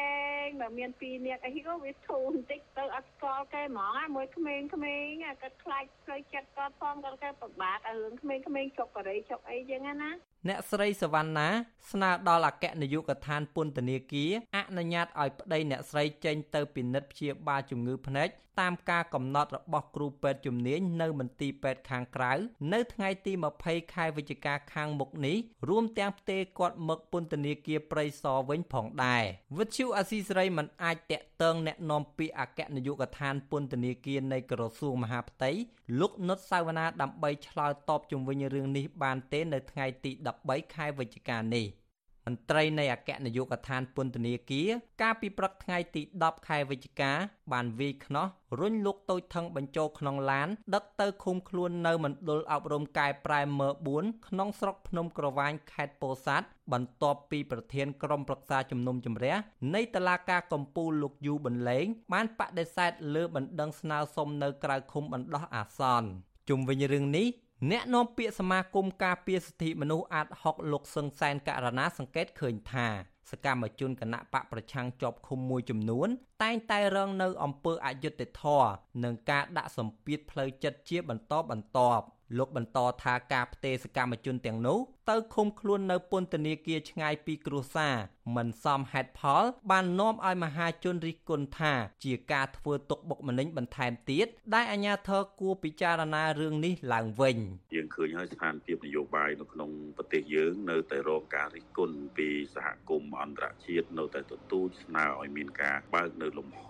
ងបើមានពីរនាក់អីក៏វាធូរបន្តិចទៅអត់ស្គាល់គេហ្មងមួយក្មេងក្មេងគាត់ខ្លាចផ្លូវចិត្តគាត់ផងគាត់គេពិបាកឲ្យរឿងក្មេងក្មេងចុកករីចុកអីចឹងណាអ្នកស្រីសវណ្ណាស្នើដល់អគ្គនាយកដ្ឋានពន្ធនាគារអនុញ្ញាតឲ្យប្តីអ្នកស្រីចេញទៅពិនិត្យព្យាបាលជំងឺភ្នែក តាមការកំណត់របស់គ្រូពេទ្យជំនាញនៅមន្ទីរពេទ្យខាងក្រៅនៅថ្ងៃទី20ខែវិច្ឆិកាខាងមុខនេះរួមទាំងផ្ទេរគាត់មកពន្ធនាគារព្រៃសរវិញផងដែរវិទ្យុអាស៊ីសេរីមិនអាចតាក់ទងแนะនាំពាក្យអគ្គនាយកដ្ឋានពន្ធនាគារនៃក្រសួងមហាផ្ទៃលោកនុតសាវណ្ណាដើម្បីឆ្លើយតបជុំវិញរឿងនេះបានទេនៅថ្ងៃទី13ខែវិច្ឆិកានេះ។ មន្ត្រីនៃអគ្គនាយកដ្ឋានពន្ធនាគារកាលពីព្រឹកថ្ងៃទី10ខែវិច្ឆិកា បានវាយខ្នោះរុញលោកតូចថងបញ្ចូលក្នុងឡាន ដឹកទៅឃុំខ្លួននៅមណ្ឌលអប់រំកែប្រែមើ4ក្នុងស្រុកភ្នំក្រវាញខេត្តពោធិ៍សាត់បន្ទាប់ពីប្រធានក្រុមប្រឹក្សាជំនុំជម្រះនៃតុលាការកំពូលលោកយូបន្លែងបានបដិសេធលើបណ្ដឹងស្នើសុំនៅក្រៅឃុំបណ្ដោះអាសន្នជុំវិញរឿងនេះ អ្នកនាំពាក្យសមាគមការពារសិទ្ធិមនុស្សអាត6លោកសឹងសែនករណាសង្កេតឃើញថាសកម្មជនគណៈបកប្រឆាំងជាប់ឃុំមួយចំនួន តែងតែរងនៅអំពើអយុត្តិធម៌និងការដាក់សម្ពាធផ្លូវចិត្តជាបន្តបន្ទាប់លោកបន្តថាការផ្ទេរសកម្មជនទាំងនោះ ទៅឃុំខ្លួននៅពន្ធនាគារឆ្ងាយពីគ្រួសារមិនសមហេតុផល បាននាំឲ្យមហាជនរិះគន់ថា ជាការធ្វើទុកបុកម្នេញបន្ថែមទៀតដែលអាជ្ញាធរគួរពិចារណារឿងនេះឡើងវិញយើងឃើញហើយស្ថានភាពនយោបាយនៅក្នុងប្រទេសយើងនៅតែរងការរិះគន់ពីសហគមន៍អន្តរជាតិនៅតែទទូចស្នើឲ្យមានការបើកនៅលំហ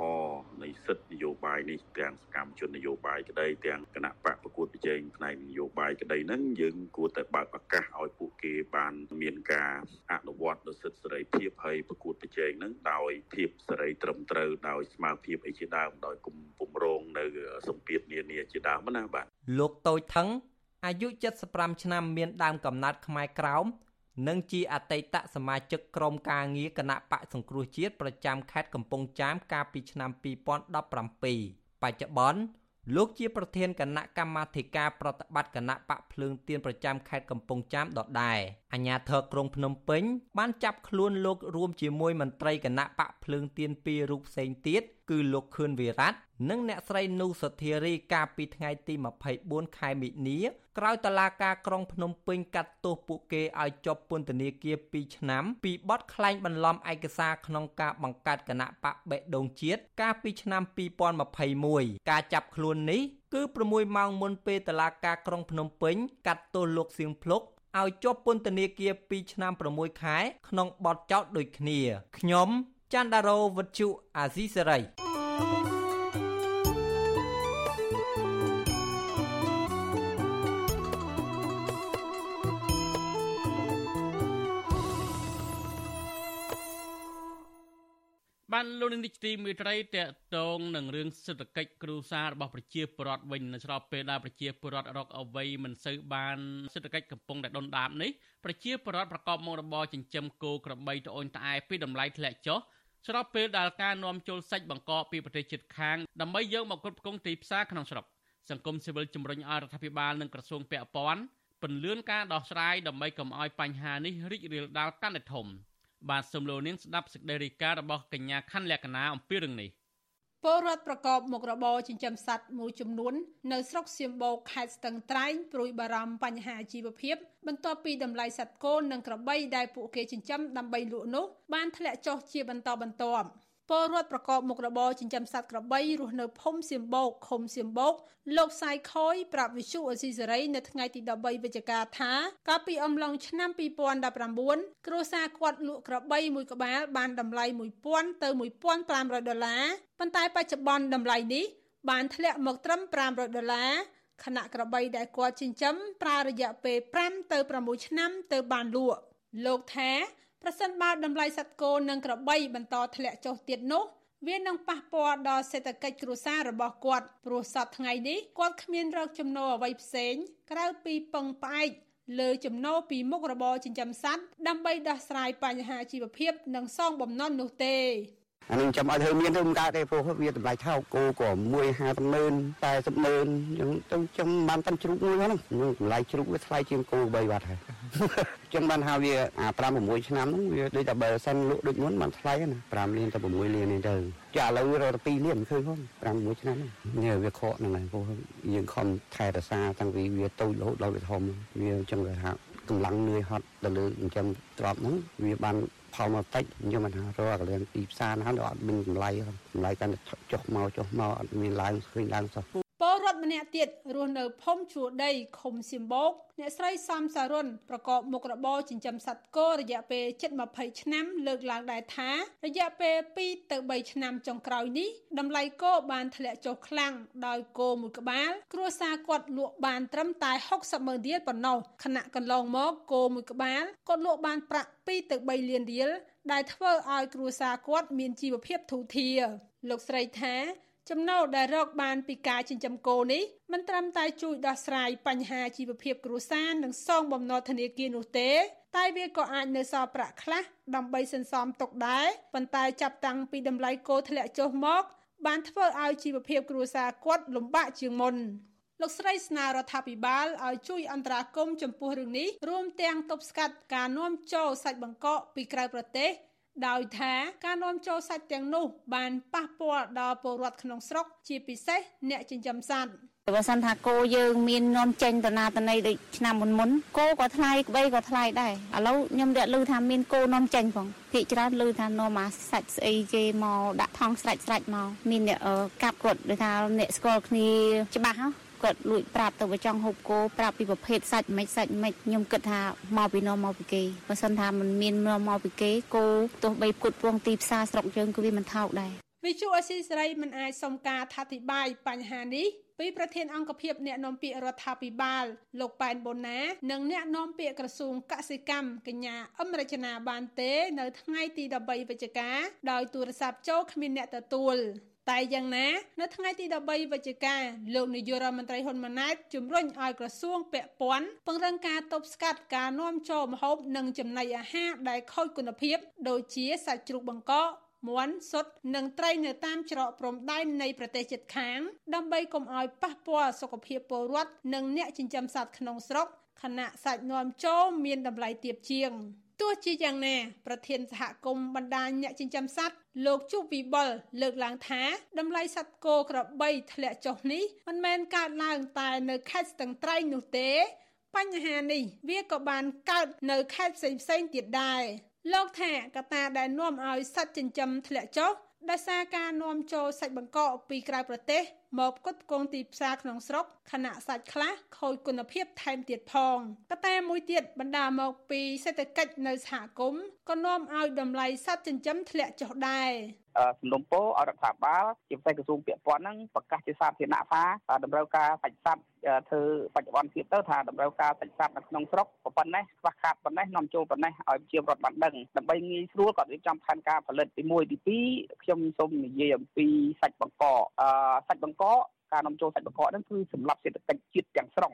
នៃសិទ្ធិនយោបាយនេះទាំងសកម្មជននយោបាយក្តីទាំងគណៈបកប្រកួតប្រជែងផ្នែកនយោបាយក្តីហ្នឹងយើងគួរតែបើកឱកាសឲ្យពួកគេបានមានការអនុវត្តនូវសិទ្ធិសេរីភាពហើយប្រកួតប្រជែងហ្នឹងដោយភាពសេរីត្រឹមត្រូវដោយស្មារតីអីជាដើមដោយគុំពំរងនៅសម្ពាធនានាជាដើមណាបាទលោកតូចថងអាយុ75ឆ្នាំមានដើមកំណត់ខ្មែរក្រោមនិងជាអតីតសមាជិកក្រុមការងារគណៈបកសង្គ្រោះជាតិប្រចាំខេត្តកំពង់ចាមកាលពីឆ្នាំ2017បច្ចុប្បន្ន លោកជាប្រធានគណៈកម្មាធិការប្រតិបត្តិគណៈបកភ្លើងទៀនប្រចាំខេត្តកំពង់ចាមដដែលអាជ្ញាធរក្រុងភ្នំពេញបានចាប់ខ្លួនលោករួមជាមួយមន្ត្រីគណៈបកភ្លើងទៀនពីររូបផ្សេងទៀត គឺលោកខឿនវិរៈនិងអ្នកស្រីនូសុធារីកាលពីថ្ងៃទី24ខែមិនិនាក្រោយតឡាការក្រុងភ្នំពេញកាត់ទោសពួកគេឲ្យជាប់ពន្ធនាគារ2ឆ្នាំពីបទក្លែងបន្លំឯកសារក្នុងការបង្កើតគណៈបកបេដងជាតិកាលពីឆ្នាំ2021ការចាប់ខ្លួននេះគឺ6ម៉ោងមុនពេលតឡាការក្រុងភ្នំពេញកាត់ទោសលោកសៀងភ្លុកឲ្យជាប់ពន្ធនាគារ2ឆ្នាំ6ខែក្នុងបទចោទដូចគ្នាខ្ញុំ ច័ន្ទដារោវុទ្ធុអាស៊ីសេរីបានលោកនាយកទីមេត្រីតកតងនឹងរឿងសេដ្ឋកិច្ចគ្រួសាររបស់ប្រជាពលរដ្ឋវិញនៅស្របពេលដែលប្រជាពលរដ្ឋរកអ្វីមិនសូវបានសេដ្ឋកិច្ចកំពុងតែដុនដាបនេះប្រជាពលរដ្ឋប្រកបមុខរបរចិញ្ចឹមគោក្របីត្អូញត្អែពីតម្លៃធ្លាក់ចុះ ស្របពេលដែលការនាំចូលសាច់បង្កកពីប្រទេសជិតខាងដើម្បីយកមកគ្រប់គ្រងទីផ្សារក្នុងស្រុកសង្គមស៊ីវិលជំរុញឲ្យរដ្ឋាភិបាលនិងក្រសួងពាក់ព័ន្ធពន្លឿនការដោះស្រាយដើម្បីកុំឲ្យបញ្ហានេះរីករាលដាលកាន់តែធំ។បាទសូមលោកនាងស្ដាប់សេចក្តីរាយការណ៍របស់កញ្ញាខណ្ឌលក្ខណាអំពីរឿងនេះ ពលរដ្ឋប្រកបមុខរបរចិញ្ចឹមសត្វមួយចំនួននៅស្រុកសៀមបូកខេត្តស្ទឹងត្រែងព្រួយបារម្ភបញ្ហាជីវភាពបន្ទាប់ពីតម្លៃសត្វគោនិងក្របីដែលពួកគេចិញ្ចឹមដើម្បីលក់នោះបានធ្លាក់ចុះជាបន្តបន្ទាប់ ពលរដ្ឋប្រកបមុខរបរចិញ្ចឹមសត្វក្របីរស់នៅភូមិសៀមបោកឃុំសៀមបោកលោកសាយខយប្រាប់វិសុអេស៊ីសេរីនៅថ្ងៃទី13វិច្ឆិកាថាកាលពីអំឡុងឆ្នាំ2019គ្រួសារគាត់លក់ក្របីមួយក្បាលបានតម្លៃ1000ទៅ1500ដុល្លារប៉ុន្តែបច្ចុប្បន្នតម្លៃនេះបានធ្លាក់មកត្រឹម500ដុល្លារខណៈក្របីដែលគាត់ចិញ្ចឹមប្រើរយៈពេល5ទៅ6ឆ្នាំទៅបានលក់លោកថា ប្រសិនបើតម្លៃសត្វគោនិងក្របីបន្តធ្លាក់ចុះទៀតនោះវានឹងប៉ះពាល់ដល់សេដ្ឋកិច្ចគ្រួសាររបស់គាត់ព្រោះសប្តាហ៍ថ្ងៃនេះគាត់គ្មានរកចំណូលអ្វីផ្សេងក្រៅពីពឹងផ្អែកលើចំណូលពីមុខរបរចិញ្ចឹមសត្វដើម្បីដោះស្រាយបញ្ហាជីវភាព និងសងបំណុលនោះទេ អានឹងចាំឲ្យធ្វើមានធ្វើមិនកើតទេព្រោះវាតម្លៃថោកគោក៏មួយ50ម៉ឺន40ម៉ឺនអញ្ចឹងទៅចាំបានតាន់ជ្រូកមួយហ្នឹងតម្លៃជ្រូកវាថ្លៃជាងគោ3បាត់ហើយអញ្ចឹងបានហៅវាអា5 6ឆ្នាំហ្នឹងវាដូចតែបើសិនលក់ដូចមុនបានថ្លៃណា5លានទៅ6លាននេះទៅចាឥឡូវរក2លានឃើញហ្នឹង5 6ឆ្នាំនេះវាខកហ្នឹងហើយព្រោះយើងខំថែរក្សាតាំងពីវាតូចរហូតដល់វាធំវាអញ្ចឹងគេថាកម្លាំងនឿយហត់ទៅលើអញ្ចឹងទ្របហ្នឹងវាបាន ផលមកតិចខ្ញុំមិនថារកកលៀនទីផ្សារណាដល់អត់មានតម្លៃតម្លៃកាន់តែចុះមកចុះមកអត់មានឡើងឃើញឡើងសោះព លរដ្ឋម្នាក់ទៀតរស់នៅភូមិជួរដីឃុំសៀមបោកអ្នកស្រីសំសារុនប្រកបមុខរបរចិញ្ចឹមសត្វគោរយៈពេលជិត20ឆ្នាំលើកឡើងដែរថារយៈពេល2ទៅ3ឆ្នាំចុងក្រោយនេះតម្លៃគោបានធ្លាក់ចុះខ្លាំងដោយគោមួយក្បាល គ្រួសារគាត់លក់បានត្រឹមតែ60ម៉ឺនរៀលប៉ុណ្ណោះខណៈកន្លងមកគោមួយក្បាលគាត់លក់បានប្រាក់2ទៅ3លានរៀលដែលធ្វើឲ្យគ្រួសារគាត់មានជីវភាពធូរធារលោកស្រីថា ចំណូលដែលរកបានពីការចិញ្ចឹមគោនេះមិនត្រឹមតែជួយដោះស្រាយបញ្ហាជីវភាពគ្រួសារនិងសងបំណុលធនាគារនោះទេ តែវាក៏អាចនៅសល់ប្រាក់ខ្លះដើម្បីសន្សំទុកដែរប៉ុន្តែចាប់តាំងពីតម្លៃគោធ្លាក់ចុះមក បានធ្វើឲ្យជីវភាពគ្រួសារគាត់លំបាកជាងមុនលោកស្រីស្នើរដ្ឋាភិបាលឲ្យជួយអន្តរាគមន៍ចំពោះរឿងនេះរួមទាំងទប់ស្កាត់ការនាំចូលសាច់បង្កកពីក្រៅប្រទេស ដោយថាការនាំចូលសាច់ទាំងនោះបានប៉ះពាល់ដល់ពលរដ្ឋក្នុងស្រុកជាពិសេសអ្នកចិញ្ចឹមសត្វបើសិនថាគោយើងមាននាំចេញតណាតណីដូចឆ្នាំមុនមុនគោក៏ថ្លៃក្បីក៏ថ្លៃដែរឥឡូវខ្ញុំរកឮថាមានគោនាំចេញផងភាគច្រើនឮថានាំមកសាច់ស្អីគេមកដាក់ថងស្រេចស្រេចមកមានអ្នកកាប់គាត់ដូចថាអ្នកស្គាល់គ្នាច្បាស់ហ៎ គាត់លួចប្រាប់ទៅបើចង់ហូបគោប្រាប់ពីប្រភេទសាច់មិនសាច់មិនខ្ញុំគិតថាមកពីនាំមកពីគេបើសិនថាมันមាននាំមកពីគេគោទោះបីគុតពងទីផ្សារស្រុកយើងគឺវាមិនថោកដែរវិទ្យុអស៊ីសេរីមិនអាចសុំការថាធិប្បាយបញ្ហានេះពីប្រធានអង្គភិបអ្នកនាំពាក្យរដ្ឋាភិបាលលោកប៉ែនបូណានិងអ្នកនាំពាក្យក្រសួងកសិកម្មកញ្ញាអមរជនាបានទេ នៅថ្ងៃទី13វិច្ឆិកាដោយទូរស័ព្ទចូលគ្មានអ្នកទទួល តែយ៉ាងណានៅថ្ងៃទី13វិច្ឆិកាលោកនាយករដ្ឋមន្ត្រីហ៊ុនម៉ាណែតជំរុញឲ្យក្រសួងពាក់ព័ន្ធពង្រឹងការទប់ស្កាត់ការនាំចូលម្ហូបនិងចំណីអាហារដែលខូចគុណភាព ដូចជាសាច់ជ្រូកបង្កកមាន់សុទ្ធនិងត្រីនៅតាមច្រកព្រំដែននៃប្រទេសជិតខាង ដើម្បីកុំឲ្យប៉ះពាល់សុខភាពពលរដ្ឋនិងអ្នកចិញ្ចឹមសត្វក្នុងស្រុកខណៈសាច់នាំចូលមានតម្លៃទាបជាង ទោះជាយ៉ាងណាប្រធានសហគមន៍បណ្ដាញអ្នកចិញ្ចឹមសត្វលោកជុវិបុលលើកឡើងថាតម្លៃសត្វគោក្របីធ្លាក់ចុះនេះមិនមែនកើតឡើងតែនៅខេត្តស្ទឹងត្រែងនោះទេ បញ្ហានេះវាក៏បានកើតនៅខេត្តផ្សេងៗទៀតដែរលោកថាកត្តាដែលនាំឲ្យសត្វចិញ្ចឹមធ្លាក់ចុះ ដោយសារការនាំចូលសាច់បង្កកពីក្រៅប្រទេសមកផ្គត់ផ្គង់ទីផ្សារក្នុងស្រុកខណៈសាច់ខ្លះខូចគុណភាពថែមទៀតផងកត្តាមួយទៀតបណ្ដាលមកពីសេដ្ឋកិច្ចនៅសហគមន៍ក៏នាំឲ្យតម្លៃសត្វចិញ្ចឹមធ្លាក់ចុះដែរ សំណុំពោឲ្យរដ្ឋាភិបាលជាពិសេសក្រសួងពាក់ព័ន្ធហ្នឹងប្រកាសជាសាធារណៈថាតម្រូវការសាច់សត្វធ្វើបច្ចុប្បន្នទៀតទៅថាតម្រូវការសាច់សត្វនៅក្នុងស្រុកប៉ុណ្ណេះខ្វះខាតប៉ុណ្ណេះនាំចូលប៉ុណ្ណេះឲ្យជារដ្ឋបានដឹងដើម្បីងាយស្រួលគាត់រៀបចំផែនការផលិតទី1ទី2ខ្ញុំសូមនិយាយអំពីសាច់បង្កអឺសាច់បង្កការនាំចូលសាច់បង្កកហ្នឹងគឺសម្រាប់សេដ្ឋកិច្ចជាតិទាំងស្រុង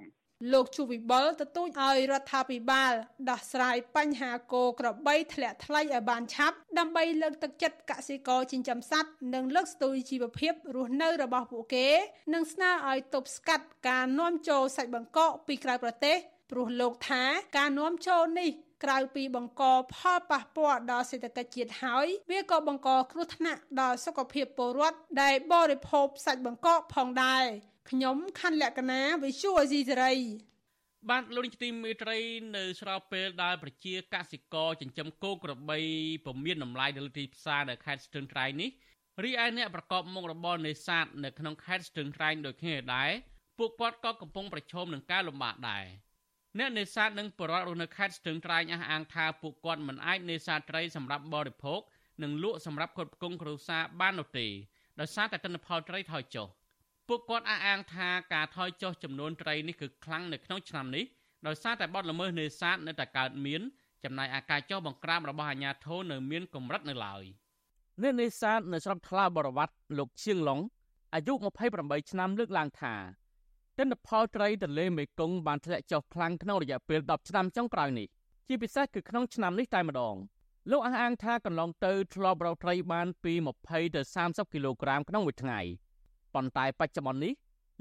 លោក chu វិបលទទូចឲ្យរដ្ឋាភិបាល ដោះស្រាយបញ្ហាគោក្របីធ្លាក់ថ្លៃឲ្យបានឆាប់ដើម្បីលើកទឹកចិត្តកសិករចិញ្ចឹមសត្វនិងលើកស្ទួយជីវភាពរស់នៅរបស់ពួកគេ និងស្នើឲ្យទប់ស្កាត់ការនាំចូលសាច់បង្កកពីក្រៅប្រទេសព្រោះលោកថាការនាំចូលនេះក្រៅពីបង្កផលប៉ះពាល់ដល់សេដ្ឋកិច្ចជាតិហើយវាក៏បង្កគ្រោះថ្នាក់ដល់សុខភាពពលរដ្ឋដែលបរិភោគសាច់បង្កកផងដែរ ខ្ញុំខណ្ឌលក្ខណាវិសុអេស៊ីសេរីបាទលោកនាយកទីមេត្រីនៅស្របពេលដែលប្រជាកសិករចិញ្ចឹមគោក្របីពុំមានតម្លៃនៅលើទីផ្សារនៅខេត្តស្ទឹងត្រែងនេះរីឯអ្នកប្រកបមុខរបរនេសាទនៅក្នុងខេត្តស្ទឹងត្រែងដូចគ្នាដែរពួកគាត់ក៏កំពុងប្រឈមនឹងការលំបាកដែរអ្នកនេសាទនិងបរិវត្តរស់នៅខេត្តស្ទឹងត្រែងអះអាងថាពួកគាត់មិនអាចនេសាទត្រីសម្រាប់បរិភោគនិងលក់សម្រាប់គ្រប់គ្រងគ្រួសារបាននោះទេដោយសារតែទិន្នផលត្រីថយចុះ ពួកគាត់អះអាងថាការថយចុះចំនួនត្រីនេះគឺខ្លាំងនៅក្នុងឆ្នាំនេះដោយសារតែបទល្មើសនេសាទនៅតែកើតមានចំណែកអាការចុះបង្ក្រាបរបស់អាជ្ញាធរនៅមានកម្រិតនៅឡើយអ្នកនេសាទនៅស្រុកថ្លាបរវត្តលោកឈៀងឡុងអាយុ28ឆ្នាំលើកឡើងថាទិន្នផលត្រីទន្លេមេគង្គបានធ្លាក់ចុះខ្លាំងក្នុងរយៈពេល10ឆ្នាំចុងក្រោយនេះជាពិសេសគឺក្នុងឆ្នាំនេះតែម្ដងលោកអះអាងថាកន្លងទៅធ្លាប់រកត្រីបានពី20ទៅ30គីឡូក្រាមក្នុងមួយថ្ងៃ ប៉ុន្តែបច្ចុប្បន្ននេះ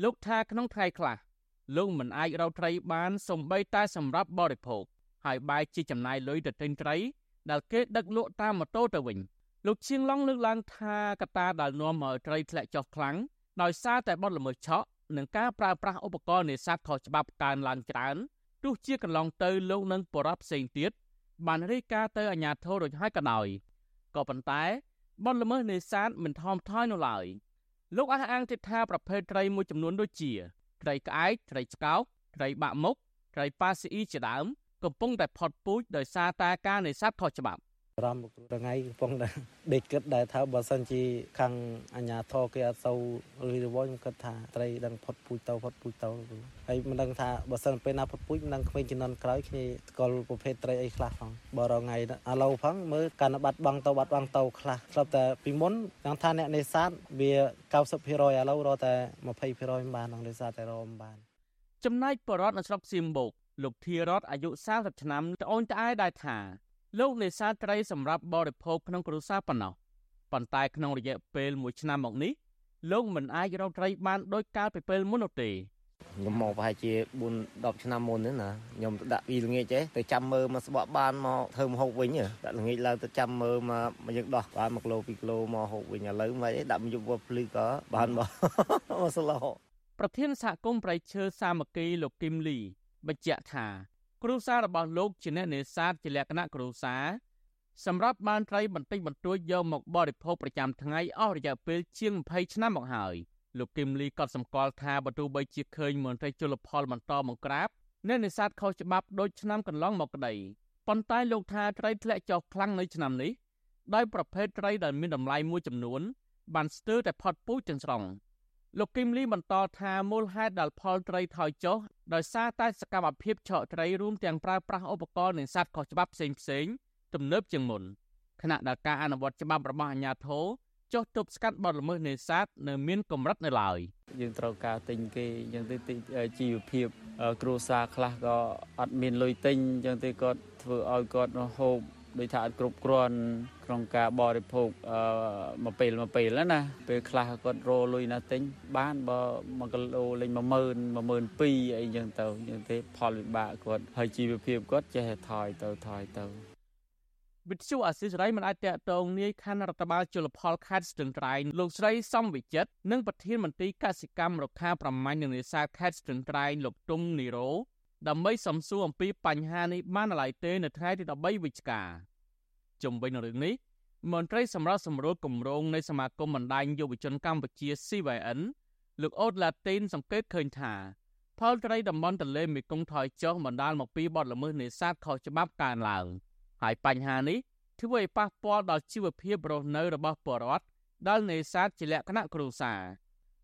លោកថាក្នុងថ្ងៃខ្លះលោកមិនអាចរកត្រីបានសំបីតែសម្រាប់បរិភោគហើយបែរជាចំណាយលុយទៅទិញត្រីដែលគេដឹកលក់តាមម៉ូតូទៅវិញលោកឈៀងឡុងលើកឡើងថាកត្តាដែលនាំឲ្យត្រីធ្លាក់ចុះខ្លាំងដោយសារតែបទល្មើសឆក់និងការប្រើប្រាស់ឧបករណ៍នេសាទខុសច្បាប់កើនឡើងច្រើនទោះជាកន្លងទៅលោកនឹងបរិបផ្សេងទៀតបានរាយការណ៍ទៅអាជ្ញាធររួចហើយក៏ដោយក៏ប៉ុន្តែបទល្មើសនេសាទមិនថមថយនៅឡើយ លោកអះអាងទៀតថាប្រភេទត្រីមួយចំនួនដូចជាត្រីក្អែកត្រីឆ្កោកត្រីបាក់មុខត្រីប៉ាស៊ីអ៊ីជាដើមកំពុងតែផុតពូជដោយសារតែការនេសាទខុសច្បាប់ រំលោកគ្រូថ្ងៃកំពុងតែដេកគិតដែរថាបើសិនជាខាងអាញាធរគេអត់សូវរីរវល់ខ្ញុំគិតថាត្រីដឹងផុតពូជទៅផុតពូជទៅហើយមិនដឹងថាបើសិនពេលណាផុតពូជមិនដឹងក្មេងជំនាន់ក្រោយគ្នាស្គាល់ប្រភេទត្រីអីខ្លះផងបើរថ្ងៃឥឡូវផងមើលការបាត់បង់ទៅបាត់បង់ទៅខ្លះស្រាប់តែពីមុនដឹងថាអ្នកនេសាទវា90%ឥឡូវរកតែ20%មិនបាននឹងនេសាទតែរកមិនបាន ចំណែកបរតនៅស្រុកសៀមបូកលោកធីរតអាយុ40ឆ្នាំត្អូញត្អែដែរថា លោកនេសាទត្រីសម្រាប់បរិភោគក្នុងគ្រួសារប៉ុណ្ណោះប៉ុន្តែក្នុងរយៈពេល1ឆ្នាំមកនេះលោកមិនអាចរកត្រីបានដូចកាលពីពេលមុននោះទេខ្ញុំមកប្រហែលជា4 10ឆ្នាំមុននេះណាខ្ញុំទៅដាក់ពីល្ងាចទេទៅចាំមើលមកស្បកបានមកធ្វើមហូបវិញដាក់ល្ងាចឡើងទៅចាំមើលមកយើងដោះបាន1គីឡូ2គីឡូមកហូបវិញឥឡូវមិនអីដាក់មកយកវត្តភ្លឺក៏បានមកមកស្លោប្រធានសហគមន៍ប្រៃឈើសាមគ្គីលោកគឹមលីបញ្ជាក់ថា គ្រួសាររបស់លោកជាអ្នកនេសាទជាលក្ខណៈគ្រួសារសម្រាប់បានត្រីបន្តិចបន្តួចយកមកបរិភោគប្រចាំថ្ងៃអស់រយៈពេលជាង20ឆ្នាំមកហើយលោកគឹមលីក៏សម្គាល់ថាបើទោះបីជាឃើញមន្ត្រីជលផលបន្តបង្ក្រាបអ្នកនេសាទខុសច្បាប់ដូចឆ្នាំកន្លងមកក្តីប៉ុន្តែលោកថាត្រីធ្លាក់ចុះខ្លាំងនៅឆ្នាំនេះដោយប្រភេទត្រីដែលមានតម្លៃមួយចំនួនបានស្ទើរតែផុតពូជទាំងស្រុង លោកគឹមលីបន្តថាមូលហេតុដែលផលត្រីថយចុះដោយសារតែសកម្មភាពឆក់ត្រីរួមទាំងប្រើប្រាស់ឧបករណ៍នេសាទខុសច្បាប់ផ្សេងផ្សេងទំនើបជាងមុនខណៈដែលការអនុវត្តច្បាប់របស់អាជ្ញាធរចុះទប់ស្កាត់បទល្មើសនេសាទនៅមានកម្រិតនៅឡើយយើងត្រូវការទិញគេអញ្ចឹងទៅជីវភាពគ្រួសារខ្លះក៏អត់មានលុយទិញអញ្ចឹងទៅគាត់ធ្វើឲ្យគាត់ហូប ដោយថាអត់គ្រប់គ្រាន់ក្នុងការបរិភោគអឺមួយពេលមួយពេលណាពេលខ្លះគាត់រលុយណាទិញបានបើ1គីឡូលេង10000 12000អីចឹងទៅចឹងទេផលវិបាកគាត់ហើយជីវភាពគាត់ចេះថយទៅថយទៅវិទ្យុអាស៊ីសេរីមិនអាចតកតងនាយខណ្ឌរដ្ឋបាលជលផលខេត្តស្ទឹងត្រែងលោកស្រីសំវិចិត្រនិងប្រធានមន្ត្រីកសិកម្មរុក្ខាប្រមាញ់និងនេសាទខេត្តស្ទឹងត្រែងលោកទុំនីរ៉ូ ដើម្បីសំសួរអំពីបញ្ហានេះបានឡើយទេនៅថ្ងៃទី13វិច្ឆិកាជំវិញនឹងរឿងនេះមន្ត្រីសម្រាប់សម្រួលគម្រោងនៃសមាគមបណ្ដាញយុវជនកម្ពុជា CYN លោកអូតឡាទីនសង្កេតឃើញថាផលត្រីតំបន់ទន្លេមេគង្គថយចុះបណ្ដាលមកពីបទល្មើសនេសាទខុសច្បាប់កើនឡើងហើយបញ្ហានេះធ្វើឲ្យប៉ះពាល់ដល់ជីវភាពរស់នៅរបស់ពលរដ្ឋដែលនេសាទជាលក្ខណៈគ្រួសារ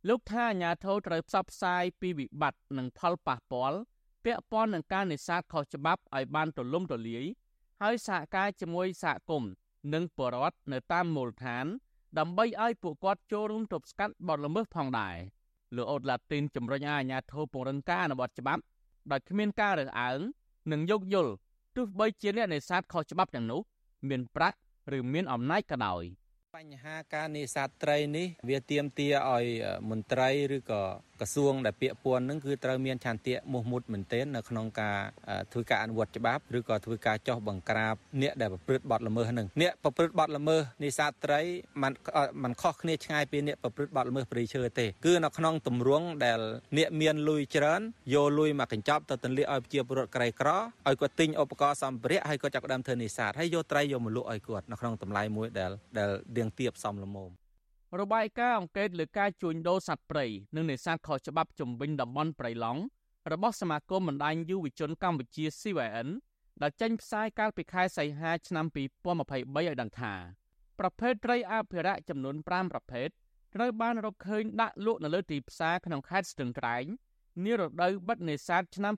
លោកថាអាញាធរត្រូវផ្សព្វផ្សាយពីវិបត្តិនិងផលប៉ះពាល់ ពាក់ព័ន្ធនឹងការនេសាទខុសច្បាប់ឲ្យបានទូលំទូលាយហើយសហការជាមួយសហគមន៍និងបរដ្ឋនៅតាមមូលដ្ឋាន ដើម្បីឲ្យពួកគាត់ចូលរួមទប់ស្កាត់បទល្មើសផងដែរលោកអូតឡាទីនជំរុញឲ្យអាជ្ញាធរពង្រឹងការអនុវត្តច្បាប់ដោយគ្មានការរើសអើងនិងយោគយល់ទោះបីជាអ្នកនេសាទខុសច្បាប់ទាំងនោះ មានប្រាក់ឬមានអំណាចក៏ដោយ។បញ្ហាការនេសាទត្រីនេះ វាទាមទារឲ្យមន្ត្រីឬក៏ ក្រសួងដែលពាក់ព័ន្ធនឹងគឺត្រូវមានឆន្ទៈមោះមុតមែនទែននៅក្នុងការធ្វើការអនុវត្តច្បាប់ឬក៏ធ្វើការចោះបង្ក្រាបអ្នកដែលប្រព្រឹត្តបទល្មើសនឹងអ្នកប្រព្រឹត្តបទល្មើសនេសាទត្រីมันมันខុសគ្នាឆ្ងាយពីអ្នកប្រព្រឹត្តបទល្មើសព្រៃឈើទេគឺនៅក្នុងទម្រង់ដែលអ្នកមានលុយច្រើនយកលុយមកកញ្ចប់ទៅទន្លាឲ្យប្រជាពលរដ្ឋក្រីក្រឲ្យគាត់ទិញឧបករណ៍សម្ភារៈហើយគាត់ចាប់ផ្ដើមធ្វើនេសាទហើយយកត្រីយកមកលក់ឲ្យគាត់នៅក្នុងតម្លៃមួយដែលដែលរៀងទៀបសមល្មម របាយការណ៍អង្កេតលើការជួញដូរសត្វព្រៃនិងនេសាទខុសច្បាប់ជំវិញតំបន់ព្រៃឡង់របស់សមាគមបណ្ដាញយុវជនកម្ពុជា CYN ដែលចេញផ្សាយកាលពីខែសីហាឆ្នាំ2023ឲ្យដឹងថាប្រភេទត្រីអភិរក្សចំនួន5ប្រភេទត្រូវបានរកឃើញដាក់លក់នៅលើទីផ្សារក្នុងខេត្តស្ទឹងត្រែងនារដូវបិទនេសាទឆ្នាំ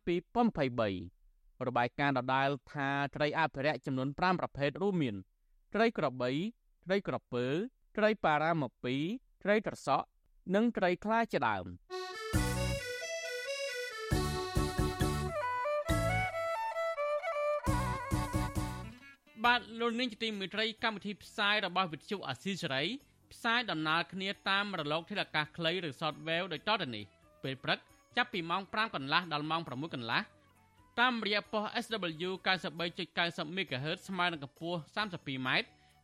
2023របាយការណ៍ដដែលថាត្រីអភិរក្សចំនួន5ប្រភេទរួមមានត្រីក្របីត្រីក្រពើ ត្រីប៉ារ៉ាម៉ាពីត្រីត្រសក់និងត្រីខ្លាជាដើមបាទលោកនាងជាទីមេត្រីកម្មវិធីផ្សាយរបស់វិទ្យុអាស៊ីសេរីផ្សាយដំណើរគ្នាតាមរលកធាតុអាកាសខ្លីឬ Shortwave ដូចតទៅនេះពេលព្រឹកចាប់ពីម៉ោង5កន្លះដល់ម៉ោង6កន្លះតាមរយៈប៉ុស SW 93.90 MHz ស្មើនឹងកម្ពស់ 32m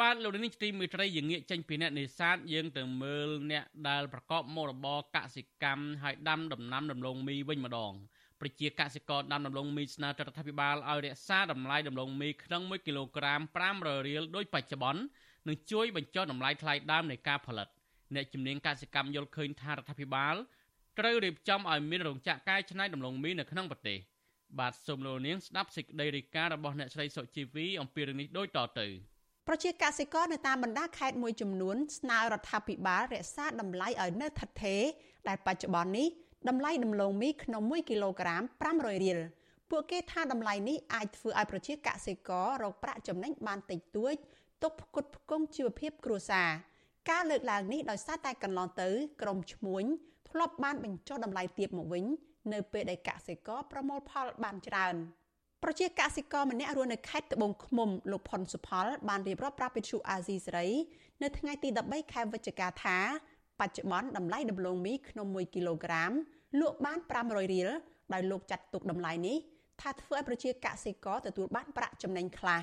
បាទលោកនាងទីមេត្រីយើងងាកចេញពីអ្នកនេសាទយើងទៅមើលអ្នកដែលប្រកបមុខរបរកសិកម្មហើយដាំដំណាំដំឡូងមីវិញម្ដងប្រជាកសិករដាំដំឡូងមីស្នើទៅរដ្ឋាភិបាលឲ្យរក្សាតម្លៃដំឡូងមីក្នុង1គីឡូក្រាម500រៀលដោយបច្ចុប្បន្ននិងជួយបញ្ចុះតម្លៃថ្លៃដើមនៃការផលិតអ្នកជំនាញកសិកម្មយល់ឃើញថារដ្ឋាភិបាលត្រូវរៀបចំឲ្យមានរោងចក្រកែច្នៃដំឡូងមីនៅក្នុងប្រទេសបាទសូមលោកនាងស្ដាប់សេចក្តីរាយការណ៍របស់អ្នកស្រីសុជីវីអំពីរឿងនេះដូចតទៅ។ ប្រជាកសិករនៅតាមបណ្ដាខេត្តមួយចំនួនស្នើរដ្ឋាភិបាលរក្សាតម្លៃឲ្យនៅថិតថេរដែលបច្ចុប្បន្ននេះតម្លៃដំឡូងមីក្នុង1គីឡូក្រាម500រៀលពួកគេថាតម្លៃនេះអាចធ្វើឲ្យប្រជាកសិកររកប្រាក់ចំណេញបានតិចតួចទុកផ្គត់ផ្គង់ជីវភាពគ្រួសារការលើកឡើងនេះដោយសារតែកន្លងទៅក្រមឈ្មួញធ្លាប់បានបញ្ចុះតម្លៃទាបមកវិញ នៅពេលដែលកសិករប្រមូលផលបានច្រើន ប្រជាកសិករម្នាក់រស់នៅខេត្តត្បូងឃ្មុំលោកផុនសុផលបានរៀបរាប់ប្រាប់វិទ្យុអាស៊ីសេរីនៅថ្ងៃទី13ខែវិច្ឆិកាថាបច្ចុប្បន្នតម្លៃដំឡូងមីក្នុង1គីឡូក្រាមលក់បាន500រៀលដោយលោកចាត់ទុកតម្លៃនេះថាធ្វើឲ្យប្រជាកសិករទទួលបានប្រាក់ចំណេញខ្លះ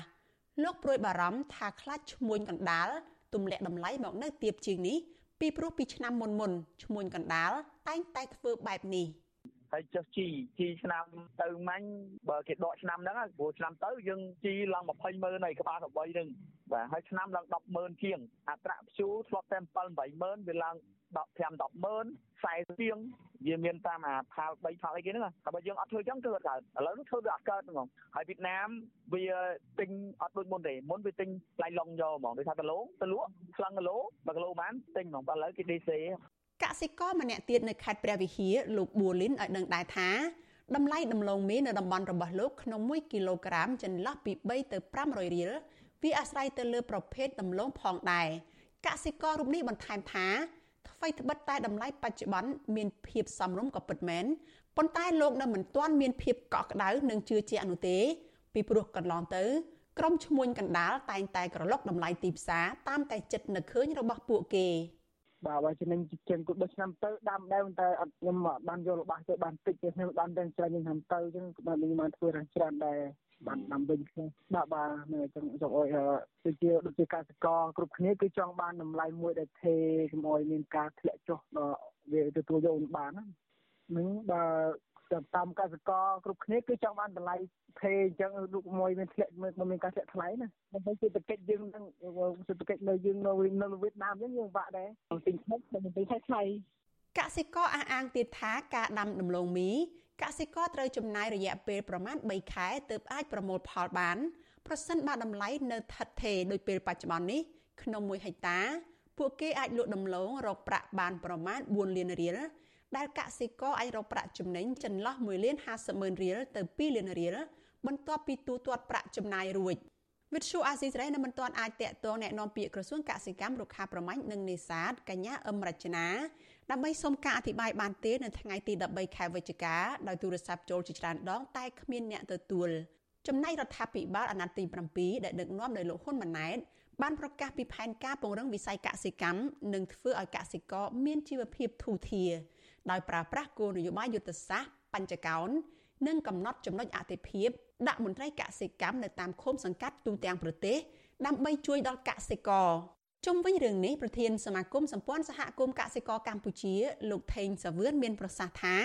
លោកព្រួយបារម្ភថាខ្លាចឈ្មួញកណ្ដាលទម្លាក់តម្លៃមកនៅទាបជាងនេះពីព្រោះពីឆ្នាំមុនមុនឈ្មួញកណ្ដាលតែងតែធ្វើបែបនេះ ហើយចុះជីជីឆ្នាំទៅមាញ់បើគេដកឆ្នាំហ្នឹងព្រោះឆ្នាំទៅយើងជីឡើង20ម៉ឺនហើយក្បាល13ហ្នឹងបាទហើយឆ្នាំឡើង10ម៉ឺនជាងអត្រាព្យួរធ្លាប់តែ7 8ម៉ឺនវាឡើង15 10ម៉ឺន40ទៀងវាមានតាមអាផាល3ផាលអីគេហ្នឹងតែបើយើងអត់ធ្វើចឹងគឺអត់កើតឥឡូវនេះធ្វើវាអត់កើតហ្មងហើយវៀតណាមវាទិញអត់ដូចមុនទេមុនវាទិញផ្លៃឡុងយកហ្មងដូចថាគីឡូទៅលក់ស្លឹងគីឡូ1គីឡូបានទិញហ្មងតែឥឡូវគេ DC កសិករម្នាក់ទៀតនៅខេត្តព្រះវិហារលោកប៊ូលីនឲ្យដឹងដែរថាតម្លៃដំឡូងមីនៅតំបន់របស់លោកក្នុង1គីឡូក្រាមចន្លោះពី3ទៅ500រៀលវាអាស្រ័យទៅលើប្រភេទដំឡូងផងដែរកសិកររូបនេះបន្ថែមថាថ្មីត្បិតតែតម្លៃបច្ចុប្បន្នមានភាពសមរម្យក៏ពិតមែនប៉ុន្តែលោកនៅមិនទាន់មានភាពកក់ក្ដៅនិងជឿជាក់នោះទេ ពីព្រោះកន្លងទៅក្រុមឈ្មួញកណ្ដាលតែងតែក្រឡុកតម្លៃទីផ្សារតាមតែចិត្តនឹកឃើញរបស់ពួកគេ បាទបើចំណេញជាងគូ10ឆ្នាំទៅដាំដែរតែអត់ខ្ញុំបានយករបស់ទៅបានតិចទេខ្ញុំបានតែច្រើនខ្ញុំធ្វើទៅអញ្ចឹងបានខ្ញុំបានធ្វើរាងច្រើនដែរបានដាំវិញគ្នាបាទបាទនៅអញ្ចឹងចង់អុយដូចជាដូចជាកសិករគ្រប់គ្នាគឺចង់បានតម្លៃមួយដែលថេកុំអុយមានការធ្លាក់ចុះដល់វាទទួលយកបានហ្នឹងបើ តាមកសិករគ្រប់គ្នាគឺចង់បានតម្លៃថេអញ្ចឹងរូបមួយមានធ្លាក់មិនមានការធ្លាក់ថ្លៃណាដើម្បីសេដ្ឋកិច្ចយើងនឹងសេដ្ឋកិច្ចនៅយើងនៅនៅវៀតណាមអញ្ចឹងយើងបាក់ដែរទិញថ្លៃតែមិនទិញថ្លៃកសិករអះអាងទៀតថាការដាំដំឡូងមីកសិករត្រូវចំណាយរយៈពេលប្រមាណ3ខែទើបអាចប្រមូលផលបានប្រសិនបើតម្លៃនៅថិតថេរដោយពេលបច្ចុប្បន្ននេះក្នុង1ហិកតា ពួកគេអាចលក់ដំឡូងរកប្រាក់បានប្រមាណ4លានរៀល ដែលកសិករអាចរកប្រាក់ចំណេញចន្លោះ1លាន50ម៉ឺនរៀលទៅ2លានរៀលបន្ទាប់ពីទូទាត់ប្រាក់ចំណាយរួចវិទ្យុអាស៊ីសេរីនៅមិនទាន់អាចតាក់ទងแนะនាំពាក្យក្រសួងកសិកម្មរុក្ខាប្រមាញ់និងនេសាទកញ្ញាអឹមរចនាដើម្បីសូមការអធិប្បាយបានទេនៅថ្ងៃទី13ខែវិច្ឆិកាដោយទូរស័ព្ទចូលជាច្រើនដងតែគ្មានអ្នកទទួលចំណែករដ្ឋាភិបាលអាណត្តិទី7ដែលដឹកនាំដោយលោកហ៊ុនម៉ាណែតបានប្រកាសពីផែនការពង្រឹងវិស័យកសិកម្មនិងធ្វើឲ្យកសិករមានជីវភាពធូរធារ ដោយប្រើប្រាស់គោលនយោបាយយុទ្ធសាស្ត្របញ្ចកោណនិងកំណត់ចំណុចអតិភិបដាក់មន្ត្រីកសិកម្មនៅតាមឃុំសង្កាត់ទូទាំងប្រទេសដើម្បីជួយដល់កសិករជុំវិញរឿងនេះប្រធានសមាគមសម្ព័ន្ធសហគមន៍កសិករកម្ពុជាលោកថេងសាវឿនមានប្រសាសន៍ថា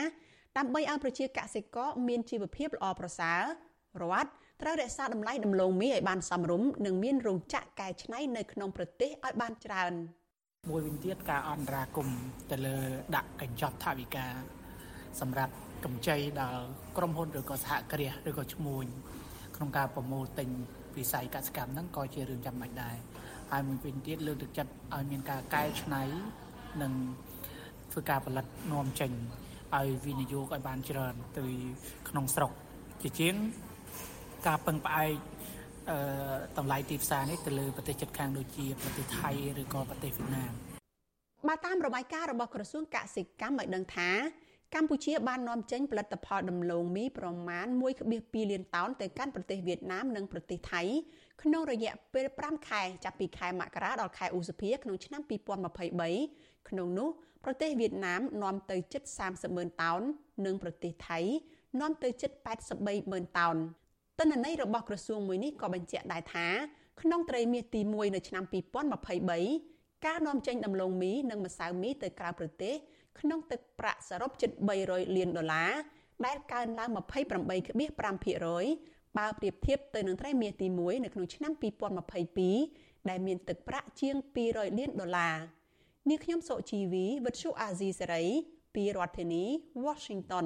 ដើម្បីឲ្យប្រជាកសិករមានជីវភាពល្អប្រសើររដ្ឋត្រូវរក្សាតម្លៃដំឡូងមីឲ្យបានសមរម្យនិងមានរោងចក្រកែច្នៃនៅក្នុងប្រទេសឲ្យបានច្រើន មួយវិញទៀតការអន្តរាគមទៅលើដាក់កញ្ចប់ថវិកាសម្រាប់កម្ចីដល់ក្រុមហ៊ុនឬក៏សហគ្រាសឬក៏ឈ្មួញក្នុងការប្រមូលទិញវិស័យកសិកម្មហ្នឹងក៏ជារឿងចាំបាច់ដែរហើយមួយវិញទៀតលើកទឹកចិត្តឲ្យមានការកែច្នៃនិងធ្វើការផលិតនាំចេញឲ្យវិនិយោគឲ្យបានច្រើនទៅក្នុងស្រុកជាជាងការពឹងផ្អែកអឺ តម្លៃទីផ្សារនេះទៅលើប្រទេសជិតខាងដូចជាប្រទេសថៃឬក៏ប្រទេសវៀតណាមបើតាមរបាយការណ៍របស់ក្រសួងកសិកម្មឲ្យដឹងថាកម្ពុជាបាននាំចេញផលិតផលដំឡូងមីប្រមាណ1.2លានតោនទៅកាន់ប្រទេសវៀតណាមនិងប្រទេសថៃក្នុងរយៈពេល5ខែចាប់ពីខែមករាដល់ខែឧសភាក្នុងឆ្នាំ2023ក្នុងនោះប្រទេសវៀតណាមនាំទៅជិត30ម៉ឺនតោននិងប្រទេសថៃនាំទៅជិត83ម៉ឺនតោន ទិន្នន័យរបស់ក្រសួងមួយនេះក៏បញ្ជាក់ដែរថាក្នុងត្រីមាសទី1នៅឆ្នាំ2023ការនាំចេញដំឡូងមីនិងម្សៅមីទៅក្រៅប្រទេស ក្នុងទឹកប្រាក់សរុបជិត300លានដុល្លារដែលកើនឡើង28.5%បើប្រៀបធៀបទៅនឹងត្រីមាសទី1នៅក្នុងឆ្នាំ2022ដែលមានទឹកប្រាក់ជាង200លានដុល្លារនាងខ្ញុំសុជីវីវិទ្យុអាស៊ីសេរីពីរដ្ឋធានី Washington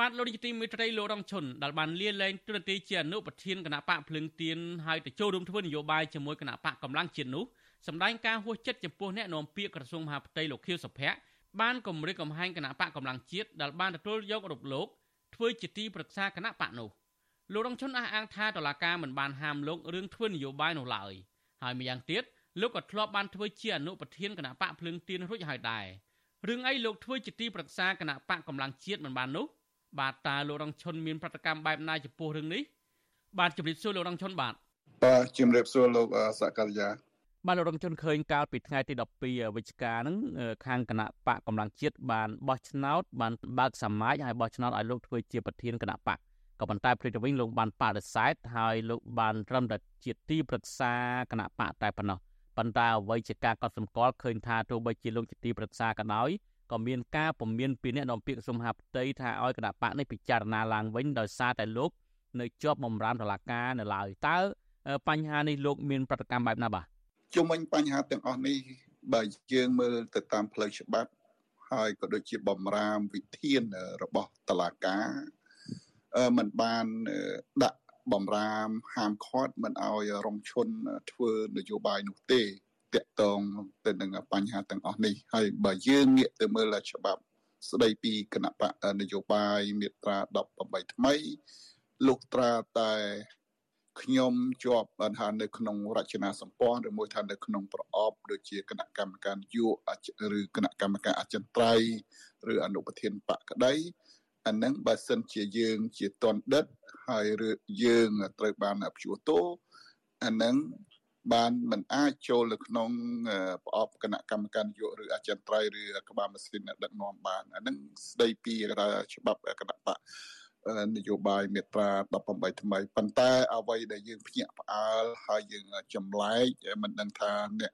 បាទលោកនាយកទីមេត្រីលោករងឈុនដែលបានលាលែងទូរនទីជាអនុប្រធានគណៈបកភ្លឹងទៀនហើយទៅចូលរួមធ្វើនយោបាយជាមួយគណៈបកកម្លាំងជាតិនោះសម្ដែងការហួសចិត្តចំពោះអ្នកនាំពាក្យក្រសួងមហាផ្ទៃលោកខៀវសុភ័ក្របានគម្រាមកំហែងគណៈបកកម្លាំងជាតិដែលបានទទួលយករូបលោកធ្វើជាទីប្រឹក្សាគណៈបកនោះលោករងឈុនអះអាងថាតឡាការមិនបានហាមលោករឿងធ្វើនយោបាយនោះឡើយហើយម្យ៉ាងទៀតលោកក៏ធ្លាប់បានធ្វើជាអនុប្រធានគណៈបកភ្លឹងទៀនរួចហើយដែររឿងអីលោកធ្វើជាទីប្រឹក្សាគណៈបកកម្លាំងជាតិមិនបាននោះ បាទតើលោករងឈុនមានប្រតិកម្មបែបណាចំពោះរឿងនេះបាទជម្រាបសួរលោករងឈុនបាទបាទជម្រាបសួរលោកសកលយាបានលោករងជនឃើញកាលពីថ្ងៃទី12វិច្ឆិកាហ្នឹងខាងគណៈបកកម្លាំងជាតិបានបោះឆ្នោតបានបើកសមាជហើយបោះឆ្នោតឲ្យលោកធ្វើជាប្រធានគណៈបកក៏ប៉ុន្តែព្រឹកទៅវិញលោកបានបដិសេធហើយលោកបានត្រឹមតែជាទីប្រឹក្សាគណៈបកតែប៉ុណ្ណោះប៉ុន្តែអ្វីជាការកត់សម្គាល់ឃើញថាទោះបីជាលោកជាទីប្រឹក្សាក៏ដោយ ក៏មានការពមៀនពីអ្នកនាំពាក្យក្រសួងមហាផ្ទៃថាឲ្យគណៈបកនេះពិចារណាឡើងវិញដោយសារតែលោកនៅជាប់បំរាមតុលាការនៅឡើយតើបញ្ហានេះលោកមានប្រតិកម្មបែបណាបាទជុំវិញបញ្ហាទាំងអស់នេះបើយើងមើលទៅតាមផ្លូវច្បាប់ហើយក៏ដូចជាបំរាមវិធានរបស់តុលាការมันបានដាក់បំរាមហាមឃាត់មិនឲ្យរងឈុនធ្វើនយោបាយនោះទេ តកតងទៅនឹងបញ្ហាទាំងអស់នេះហើយបើយើងងាកទៅមើលច្បាប់ស្ដីពីគណៈបកនយោបាយមាត្រា18ថ្មីលោកត្រាតែខ្ញុំជាប់ថានៅក្នុងរចនាសម្ព័ន្ធឬមួយថានៅក្នុងប្រអប់ដូចជាគណៈកម្មការយុឬគណៈកម្មការអចិន្ត្រៃយ៍ឬអនុប្រធានបកក្តីអានឹងបើសិនជាយើងជាតនដិតហើយឬយើងត្រូវបានព្យួរទោអានឹង បានមិនអាចចូលនៅក្នុងប្រអប់គណៈកម្មការនយោបាយឬអចិន្ត្រៃយ៍ឬក្បាលម៉ាស៊ីនដឹកនាំបានអានឹងស្ដីពីច្បាប់គណៈបកនយោបាយមេត្រា18ថ្មីប៉ុន្តែអ្វីដែលយើងភ្ញាក់ផ្អើលហើយយើងចម្លែកមិនដឹងថាអ្នក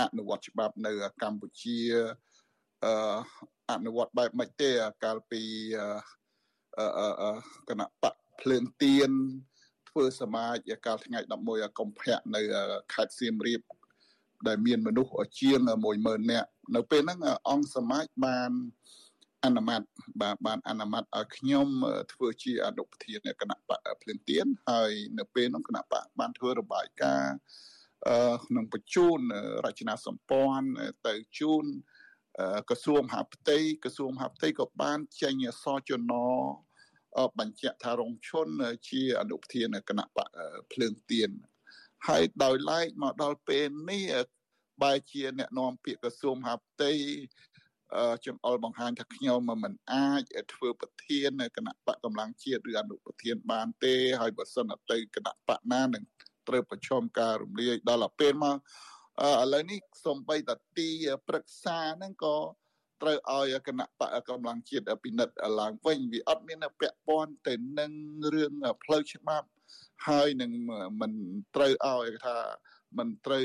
អនុវត្តច្បាប់នៅកម្ពុជាអនុវត្តបែបម៉េចទេកាលពីគណៈបកភ្លើងទៀន ធ្វើសមាជកាលថ្ងៃ11កុម្ភៈនៅខេត្តសៀមរាបដែលមានមនុស្សជាង10000នាក់នៅពេលហ្នឹងអង្គសមាជបានអនុម័តបាទបានអនុម័តឲ្យខ្ញុំធ្វើជាអនុប្រធានគណៈបកភ្លៀងទៀនហើយនៅពេលនោះគណៈបកបានធ្វើរបាយការណ៍ក្នុងបញ្ជូនរចនាសម្ព័ន្ធទៅជូនក្រសួងមហាផ្ទៃក្រសួងមហាផ្ទៃក៏បានចេញសជន បញ្ជាក់ថារងឈុនជាអនុប្រធានគណៈបកភ្លើងទៀនហើយដោយឡែកមកដល់ពេលនេះបែជាអ្នកនាំពាក្យក្រសួងមហាផ្ទៃចង្អុលបង្ហាញថាខ្ញុំមិនអាចធ្វើប្រធានគណៈបកកម្លាំងជាតិឬអនុប្រធានបានទេហើយបើសិនទៅគណៈបកណានឹងត្រូវប្រឈមការរំលាយដល់ពេលមកឥឡូវនេះសំបីតាទីប្រឹក្សាហ្នឹងក៏ ត្រូវឲ្យគណៈបកកម្លាំងជាតិពិនិត្យឡើងវិញវាអត់មានពាក់ព័ន្ធទៅនឹងរឿងផ្លូវច្បាប់ហើយនឹងមិនត្រូវឲ្យថាមិនត្រូវ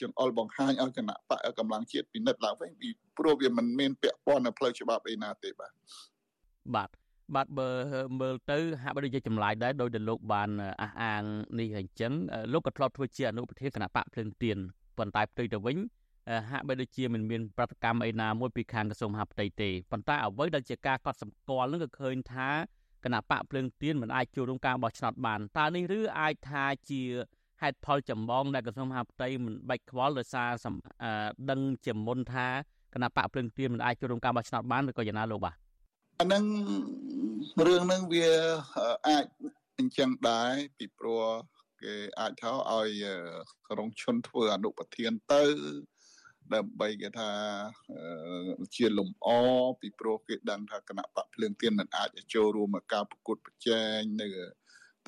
ចង្អុលបង្ហាញឲ្យគណៈបកកម្លាំងជាតិពិនិត្យឡើងវិញពីព្រោះវាមិនមានពាក់ព័ន្ធនៅផ្លូវច្បាប់អីណាទេបាទបាទបាទបើមើលទៅហាក់បីដូចជាចម្លាយដែរដោយដែលលោកបានអះអាងនេះអញ្ចឹងលោកក៏ធ្លាប់ធ្វើជាអនុប្រធានគណៈបកភ្លឹងទៀនប៉ុន្តែផ្ទុយទៅវិញ ហាក់បីដូចជាមិនមានប្រតិកម្មអីណាមួយពីខាងក្រសួងមហាផ្ទៃទេប៉ុន្តែអ្វីដែលជាការកត់សម្គាល់នឹងក៏ឃើញថាគណៈបកភ្លើងទៀនមិនអាចចូលរួមការបោះឆ្នោតបានតើនេះឬអាចថាជាហេតុផលចម្បងដែលក្រសួងមហាផ្ទៃមិនបាច់ខ្វល់ដោយសារដឹងជាមុនថាគណៈបកភ្លើងទៀនមិនអាចចូលរួមការបោះឆ្នោតបានឬក៏យ៉ាងណាលោកបាទអានឹងរឿងហ្នឹងវាអាចអញ្ចឹងដែរពីព្រោះគេអាចថាឲ្យក្រុងឈុនធ្វើអនុប្រធានទៅ ដើម្បីគេថាជាលំអពីព្រោះគេដឹងថាគណៈបកភ្លើងទៀនមិនអាចចូលរួមការប្រកួតប្រជែងនៅ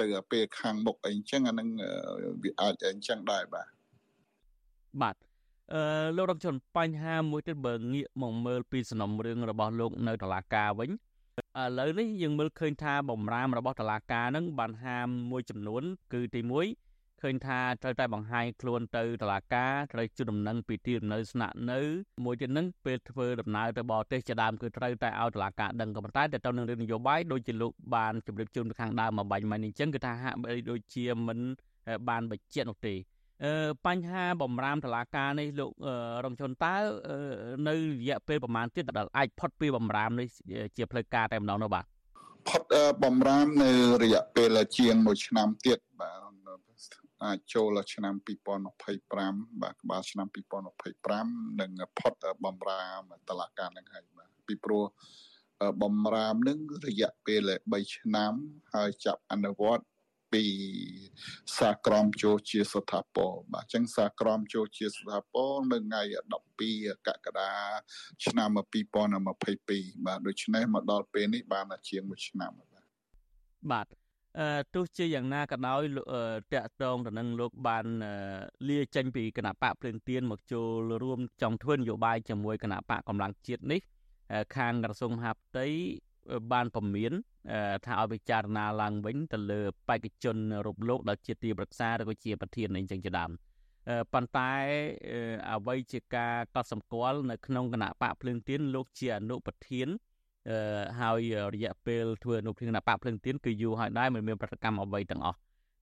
ទៅពេលខាងមុខអីអញ្ចឹងអានឹងវាអាចអញ្ចឹងដែរបាទបាទអឺលោករកជនបញ្ហាមួយទៀតបើងាកមកមើលពីសំណុំរឿងរបស់លោកនៅតុលាការវិញឥឡូវនេះយើងមើលឃើញថាបំរាមរបស់តុលាការនឹងបានហាមមួយចំនួន គឺទី1 ឃើញថាត្រូវតែបង្ហាញខ្លួនទៅតុលាការត្រូវជូនដំណឹងពីទីលំនៅស្នាក់នៅមួយទៀតនឹងពេលធ្វើដំណើរទៅបរទេសជាដើមគឺត្រូវតែឲ្យតុលាការដឹងក៏ប៉ុន្តែទៅនឹងរឿងនយោបាយដូចជាលោកបានជម្រាបជូនខាងដើមមកបាញ់មិញអញ្ចឹងគឺថាហាក់បីដូចជាមិនបានបញ្ជាក់នោះទេអឺបញ្ហាបំរាមតឡាការនេះលោករងជនតើនៅរយៈពេលប្រហែលទៀតដែលអាចផុតពីបំរាមនេះជាផ្លូវការតែម្ដងនោះបាទផុតបំរាមនៅរយៈពេលជាង1ឆ្នាំទៀតបាទ អាចចូលឆ្នាំ2025បាទក្បាលឆ្នាំ2025នឹងផុតបំរាមតឡាការនឹងហើយបាទពីព្រោះបំរាមនឹងរយៈពេល3ឆ្នាំហើយចាប់អនុវត្តពីសាក្រមចូលជាស្ថាពរបាទអញ្ចឹងសាក្រមចូលជាស្ថាពរនៅថ្ងៃ12កក្កដាឆ្នាំ2022បាទដូច្នេះមកដល់ពេលនេះបានជាង1ឆ្នាំបាទបាទអឺ ទោះជាយ៉ាងណាក៏ដោយតាក់ទងទៅនឹងលោកបានលាចេញពីគណៈបកភ្លើងទៀនមកចូលរួមចង់ធ្វើនយោបាយជាមួយគណៈបកកម្លាំងជាតិនេះ ខាងក្រសួងមហាផ្ទៃបានពមៀនថាឲ្យពិចារណាឡើងវិញទៅលើបេក្ខជនរូបលោកដែលជាទីប្រឹក្សាឬក៏ជាប្រធានអីចឹងជាដើមប៉ុន្តែអ្វីជាការកត់សម្គាល់នៅក្នុងគណៈបកភ្លើងទៀនលោកជាអនុប្រធាន ហើយរយៈពេលធ្វើអនុប្រធានគណៈបកភ្លើងទៀនគឺយូរហើយដែរមិនមានប្រតិកម្មអ្វីទាំងអស់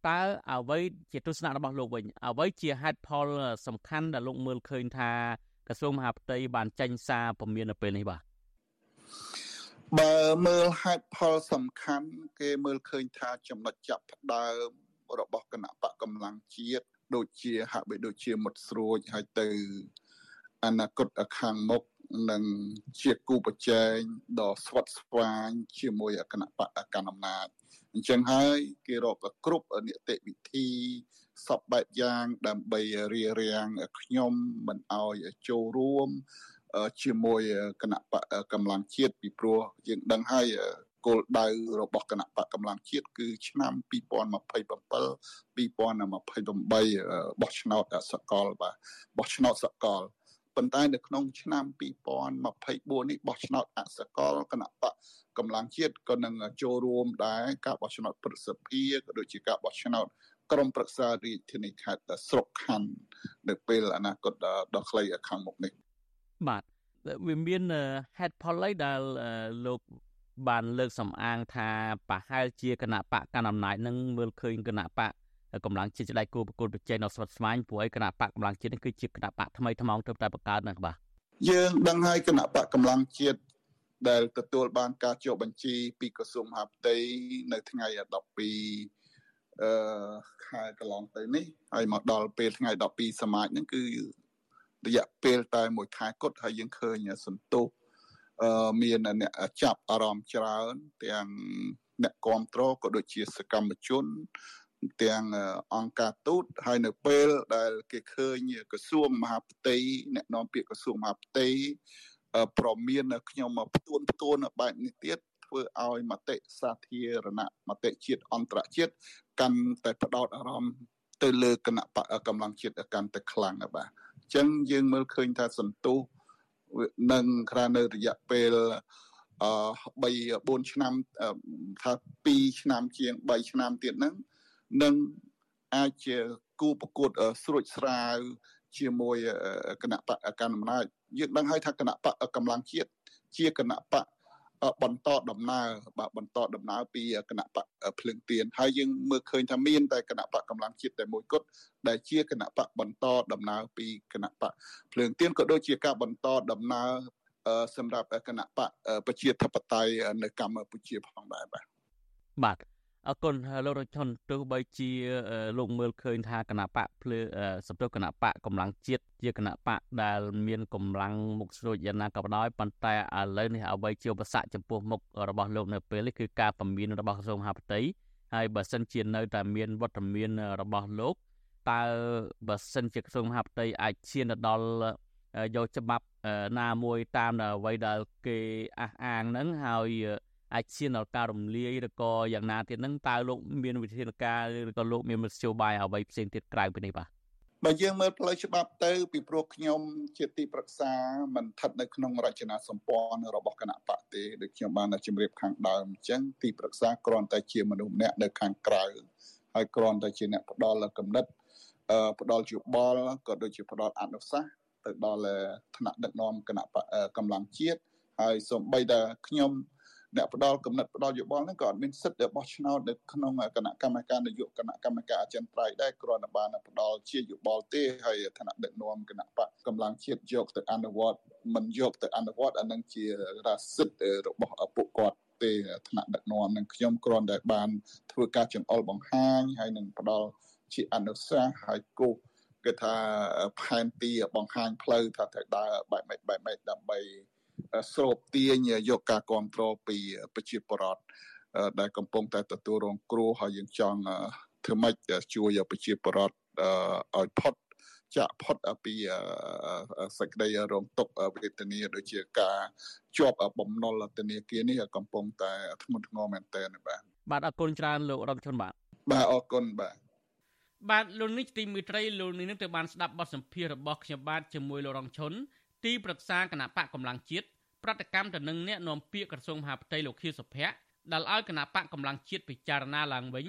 តើអ្វីជាទស្សនៈរបស់លោកវិញអ្វីជាហេតុផលសំខាន់ដែលលោកមើលឃើញថាក្រសួងមហាផ្ទៃបានចេញសារពមៀននៅពេលនេះបាទបើមើលហេតុផលសំខាន់ គេមើលឃើញថាចំណុចចាប់ផ្ដើមរបស់គណៈបកកម្លាំងជាតិដូចជាហាក់បីដូចជាមុតស្រួចហើយទៅអនាគតខាងមុខ នឹងជាគូប្រជែងដ៏ស្វិតស្វាញជាមួយគណៈបកកណ្ដាលអំណាចអញ្ចឹងហើយគេរកគ្រប់នីតិវិធីសពបែបយ៉ាងដើម្បីរៀបរៀងខ្ញុំមិនអោយចូលរួមជាមួយគណៈបកកម្លាំងជាតិពីព្រោះយើងដឹងហើយគោលដៅរបស់គណៈបកកម្លាំងជាតិគឺឆ្នាំ2027 2028បោះឆ្នោតសកលបាទបោះឆ្នោតសកល ប៉ុន្តែនៅក្នុងឆ្នាំ2024នេះបោះឆ្នោតអសកលគណៈបកកម្លាំងជាតិក៏នឹងចូលរួមដែរការបោះឆ្នោតប្រសិទ្ធភាពក៏ដូចជាការបោះឆ្នោតក្រមប្រឹក្សារាជធានីខេត្តស្រុកខណ្ឌនៅពេលអនាគតដ៏ខ្លីខាងមុខនេះបាទវាមានហេតុផលអីដែលលោកបានលើកសំអាងថាប្រហែលជាគណៈបកកណ្ដាលអំណាចនឹងមើលឃើញគណៈបក កម្លាំងជាតិឆ្លៃគូប្រគល់ប្រជែងដល់ស្វិតស្វាញព្រោះឯគណៈបកកម្លាំងជាតិនេះគឺជាគណៈបកថ្មីថ្មោងទើបតែបង្កើតណាស់បាទយើងដឹងហើយគណៈបកកម្លាំងជាតិដែលទទួលបានការចុះបញ្ជីពីក្រសួងមហាផ្ទៃនៅថ្ងៃ12អឺខែកន្លងទៅនេះហើយមកដល់ពេលថ្ងៃ12សមាជហ្នឹងគឺរយៈពេលតែមួយខែគត់ហើយយើងឃើញសន្ទុះអឺមានអ្នកចាប់អារម្មណ៍ច្រើនទាំងអ្នកគ្រប់គ្រងក៏ដូចជាសកម្មជន ទាំងអង្គការទូតហើយនៅពេលដែលគេឃើញក្រសួងមហាផ្ទៃអ្នកនាំពាក្យក្រសួងមហាផ្ទៃប្រមានខ្ញុំមកផ្ទួនផ្ទួនបែបនេះទៀតធ្វើឲ្យមតិសាធារណៈមតិជាតិអន្តរជាតិកាន់តែផ្ដោតអារម្មណ៍ទៅលើគណៈបកកម្លាំងជាតិកាន់តែខ្លាំងបាទចឹងយើងមើលឃើញថាសន្ទុះនឹងក្រៅនៅរយៈពេលអឺ3 4ឆ្នាំថា2ឆ្នាំជាង3ឆ្នាំទៀតហ្នឹង នឹងអាចជាគូប្រកួតស្រួចស្រាវជាមួយគណៈបកកណ្ដាលអំណាចយើងដឹងហើយថាគណៈបកកម្លាំងជាតិជាគណៈបកបន្តដំណើរបាទបន្តដំណើរពីគណៈបកភ្លើងទៀនហើយយើងមើលឃើញថាមានតែគណៈបកកម្លាំងជាតិតែមួយគត់ដែលជាគណៈបកបន្តដំណើរពីគណៈបកភ្លើងទៀនក៏ដូចជាការបន្តដំណើរសម្រាប់គណៈបកប្រជាធិបតេយ្យនៅកម្ពុជាផងដែរបាទបាទ អរគុណលោករជុនទោះបីជាលោកមើលឃើញថាគណៈបកភ្លើសម្រាប់គណៈបកកម្លាំងជាតិជាគណៈបកដែលមានកម្លាំងមុខស្រួចយ៉ាងណាក៏ដោយប៉ុន្តែឥឡូវនេះអ្វីជាឧបសគ្គចំពោះមុខរបស់លោកនៅពេលនេះគឺការពមៀនរបស់ក្រសួងមហាផ្ទៃហើយបើសិនជានៅតែមានវត្តមានរបស់លោកតើបើសិនជាក្រសួងមហាផ្ទៃអាចឈានទៅដល់យកច្បាប់ណាមួយតាមអ្វីដែលគេអះអាងហ្នឹងហើយ អាចឈានដល់ការរំលាយឬក៏យ៉ាងណាទៀតហ្នឹងតើលោកមានវិធានការឬក៏លោកមានមធ្យោបាយអ្វីផ្សេងទៀតក្រៅពីនេះបាទបើយើងមើលផ្លូវច្បាប់ទៅពីព្រោះខ្ញុំជាទីប្រឹក្សាមិនស្ថិតនៅក្នុងរចនាសម្ព័ន្ធរបស់គណៈបកទេដូចខ្ញុំបានជម្រាបខាងដើមអញ្ចឹងទីប្រឹក្សាគ្រាន់តែជាមនុស្សម្នាក់នៅខាងក្រៅហើយគ្រាន់តែជាអ្នកផ្ដល់កំណត់ផ្ដល់យោបល់ក៏ដូចជាផ្ដល់អនុសាសន៍ទៅដល់ថ្នាក់ដឹកនាំគណៈកម្លាំងជាតិហើយសូម្បីតែខ្ញុំ អ្នកផ្ដល់កំណត់ផ្ដល់យោបល់ហ្នឹងក៏អត់មានសិទ្ធិរបស់ឆ្នោតនៅក្នុងគណៈកម្មការនយោបាយគណៈកម្មការអចិន្ត្រៃយ៍ដែរគ្រាន់តែបានផ្ដល់ជាយោបល់ទេហើយឋានៈដឹកនាំគណៈបកកម្លាំងជាតិយកទៅអនុវត្តមិនយកទៅអនុវត្តអានឹងជារាសិទ្ធិរបស់ពួកគាត់ទេថ្នាក់ដឹកនាំនឹងខ្ញុំគ្រាន់តែបានធ្វើការចង្អុលបង្ហាញហើយនឹងផ្ដល់ជាអនុសាសន៍ហើយគោះគឺថាផែនទីបង្ហាញផ្លូវថាត្រូវដើរបែបម៉េចបែបម៉េចដើម្បី ស្រូបទាញយកការគ្រប់គ្រងពីប្រជាពលរដ្ឋដែលកំពុងតែទទួលរងគ្រោះហើយយើងចង់ធ្វើម៉េចជួយប្រជាពលរដ្ឋឲ្យផុតចាក់ផុតពីសេចក្តីរងទុក្ខវេទនាដូចជាការជាប់បំណុលធនាគារនេះកំពុងតែធ្ងន់ធ្ងរមែនទែនបាទបាទអរគុណច្រើនលោករដ្ឋជនបាទបាទអរគុណបាទបាទលោកនេះទីមេត្រីលោកនេះនឹងទៅបានស្ដាប់បទសម្ភាសន៍របស់ខ្ញុំបាទជាមួយលោករងឈុនទីប្រឹក្សាគណៈបកកម្លាំងជាតិ ប្រតិកម្មទៅនឹងអ្នកនាំពាក្យក្រសួងមហាផ្ទៃលោកខៀវសុភ័ក្រដែលឲ្យគណៈបកកម្លាំងជាតិពិចារណាឡើងវិញ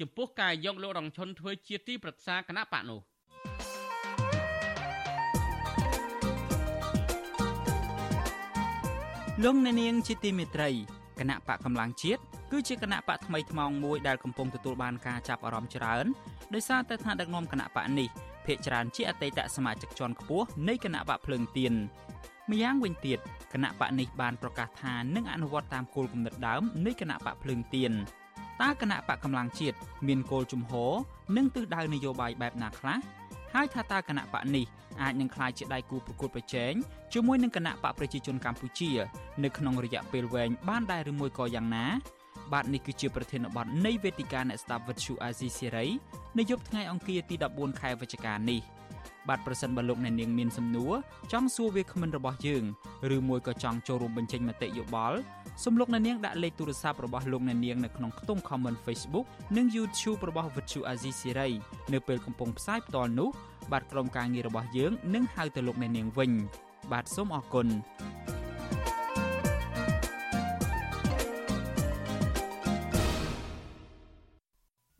ចំពោះការយកលោករងឈុនធ្វើជាទីប្រឹក្សាគណៈបកនោះលោកអ្នកនាងជាទីមេត្រីគណៈបកកម្លាំងជាតិគឺជាគណៈបកថ្មីថ្មោងមួយដែលកំពុងទទួលបានការចាប់អារម្មណ៍ច្រើនដោយសារតែថ្នាក់ដឹកនាំគណៈបកនេះភាគច្រើនជាអតីតសមាជិកជាន់ខ្ពស់នៃគណៈបកភ្លើងទៀន ម្យ៉ាងវិញទៀតគណៈបកនេះបានប្រកាសថានឹងអនុវត្តតាមគោលគំនិតដើមនៃគណៈបកភ្លើងទៀនតើគណៈបកកម្លាំងជាតិមានគោលជំហរនិងទិសដៅនយោបាយបែបណាខ្លះហើយថាតើគណៈបកនេះអាចនឹងក្លាយជាដៃគូប្រកួតប្រជែងជាមួយនឹងគណៈបកប្រជាជនកម្ពុជា នៅក្នុងរយៈពេលវែងបានដែរឬមួយក៏យ៉ាងណា បាទនេះគឺជាប្រធានបទនៃវេទិកាអ្នកស្ដាប់វិទ្យុអាស៊ីសេរីនៅយប់ថ្ងៃអង្គារទី14ខែវិច្ឆិកានេះ បាទប្រសិនបើលោកអ្នកនាងមានសំណួរចង់សួរវាគ្មិនរបស់យើងឬមួយក៏ចង់ចូលរួមបញ្ចេញមតិយោបល់សូមលោកអ្នកនាងដាក់លេខទូរស័ព្ទរបស់លោកអ្នកនាងនៅក្នុងខ្ទង់ comment Facebook និង YouTube របស់វិទ្យុអាស៊ីសេរីនៅពេលកំពុងផ្សាយផ្ទាល់នោះបាទក្រុមការងាររបស់យើងនឹងហៅទៅលោកអ្នកនាងវិញ បាទសូមអរគុណ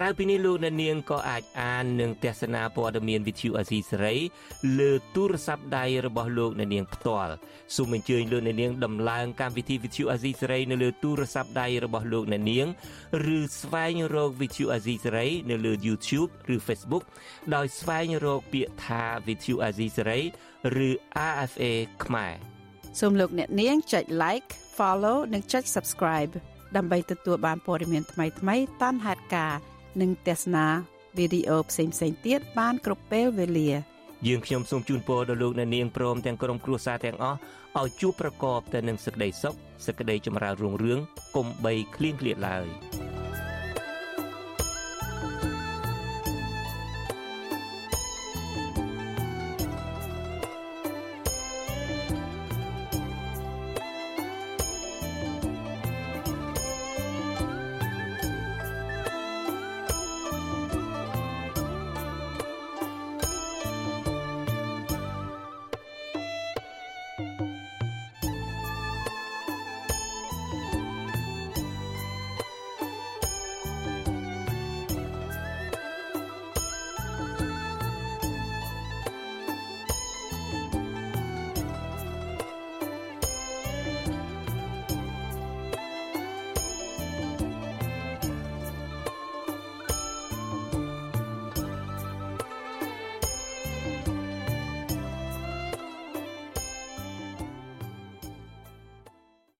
ក្រៅពីនេះលោកអ្នកនាងក៏អាចអាននិងទស្សនាព័ត៌មានវិទ្យុអាស៊ីសេរីលើទូរស័ព្ទដៃរបស់លោកអ្នកនាងផ្ទាល់សូមអញ្ជើញលោកអ្នកនាងដំឡើងកម្មវិធីវិទ្យុអាស៊ីសេរីនៅលើទូរស័ព្ទដៃរបស់លោកអ្នកនាងឬស្វែងរកវិទ្យុអាស៊ីសេរីនៅលើ YouTube ឬ Facebook ដោយស្វែងរកពាក្យថាវិទ្យុអាស៊ីសេរីឬ RFA ខ្មែរសូមលោកអ្នកនាងចុច like follow និងចុច subscribe ដើម្បីទទួលបានព័ត៌មានថ្មីៗតាមហេតុការណ៍ និងទស្សនាវីដេអូផ្សេងៗទៀតបានគ្រប់ពេលវេលាយើងខ្ញុំសូមជូនពរដល់លោកអ្នកនាងព្រមទាំងក្រុមគ្រួសារទាំងអស់ឲ្យជួបប្រកបតែនឹងសេចក្តីសុខសេចក្តីចម្រើនរុងរឿងកុំបីឃ្លៀងឃ្លាតឡើយ។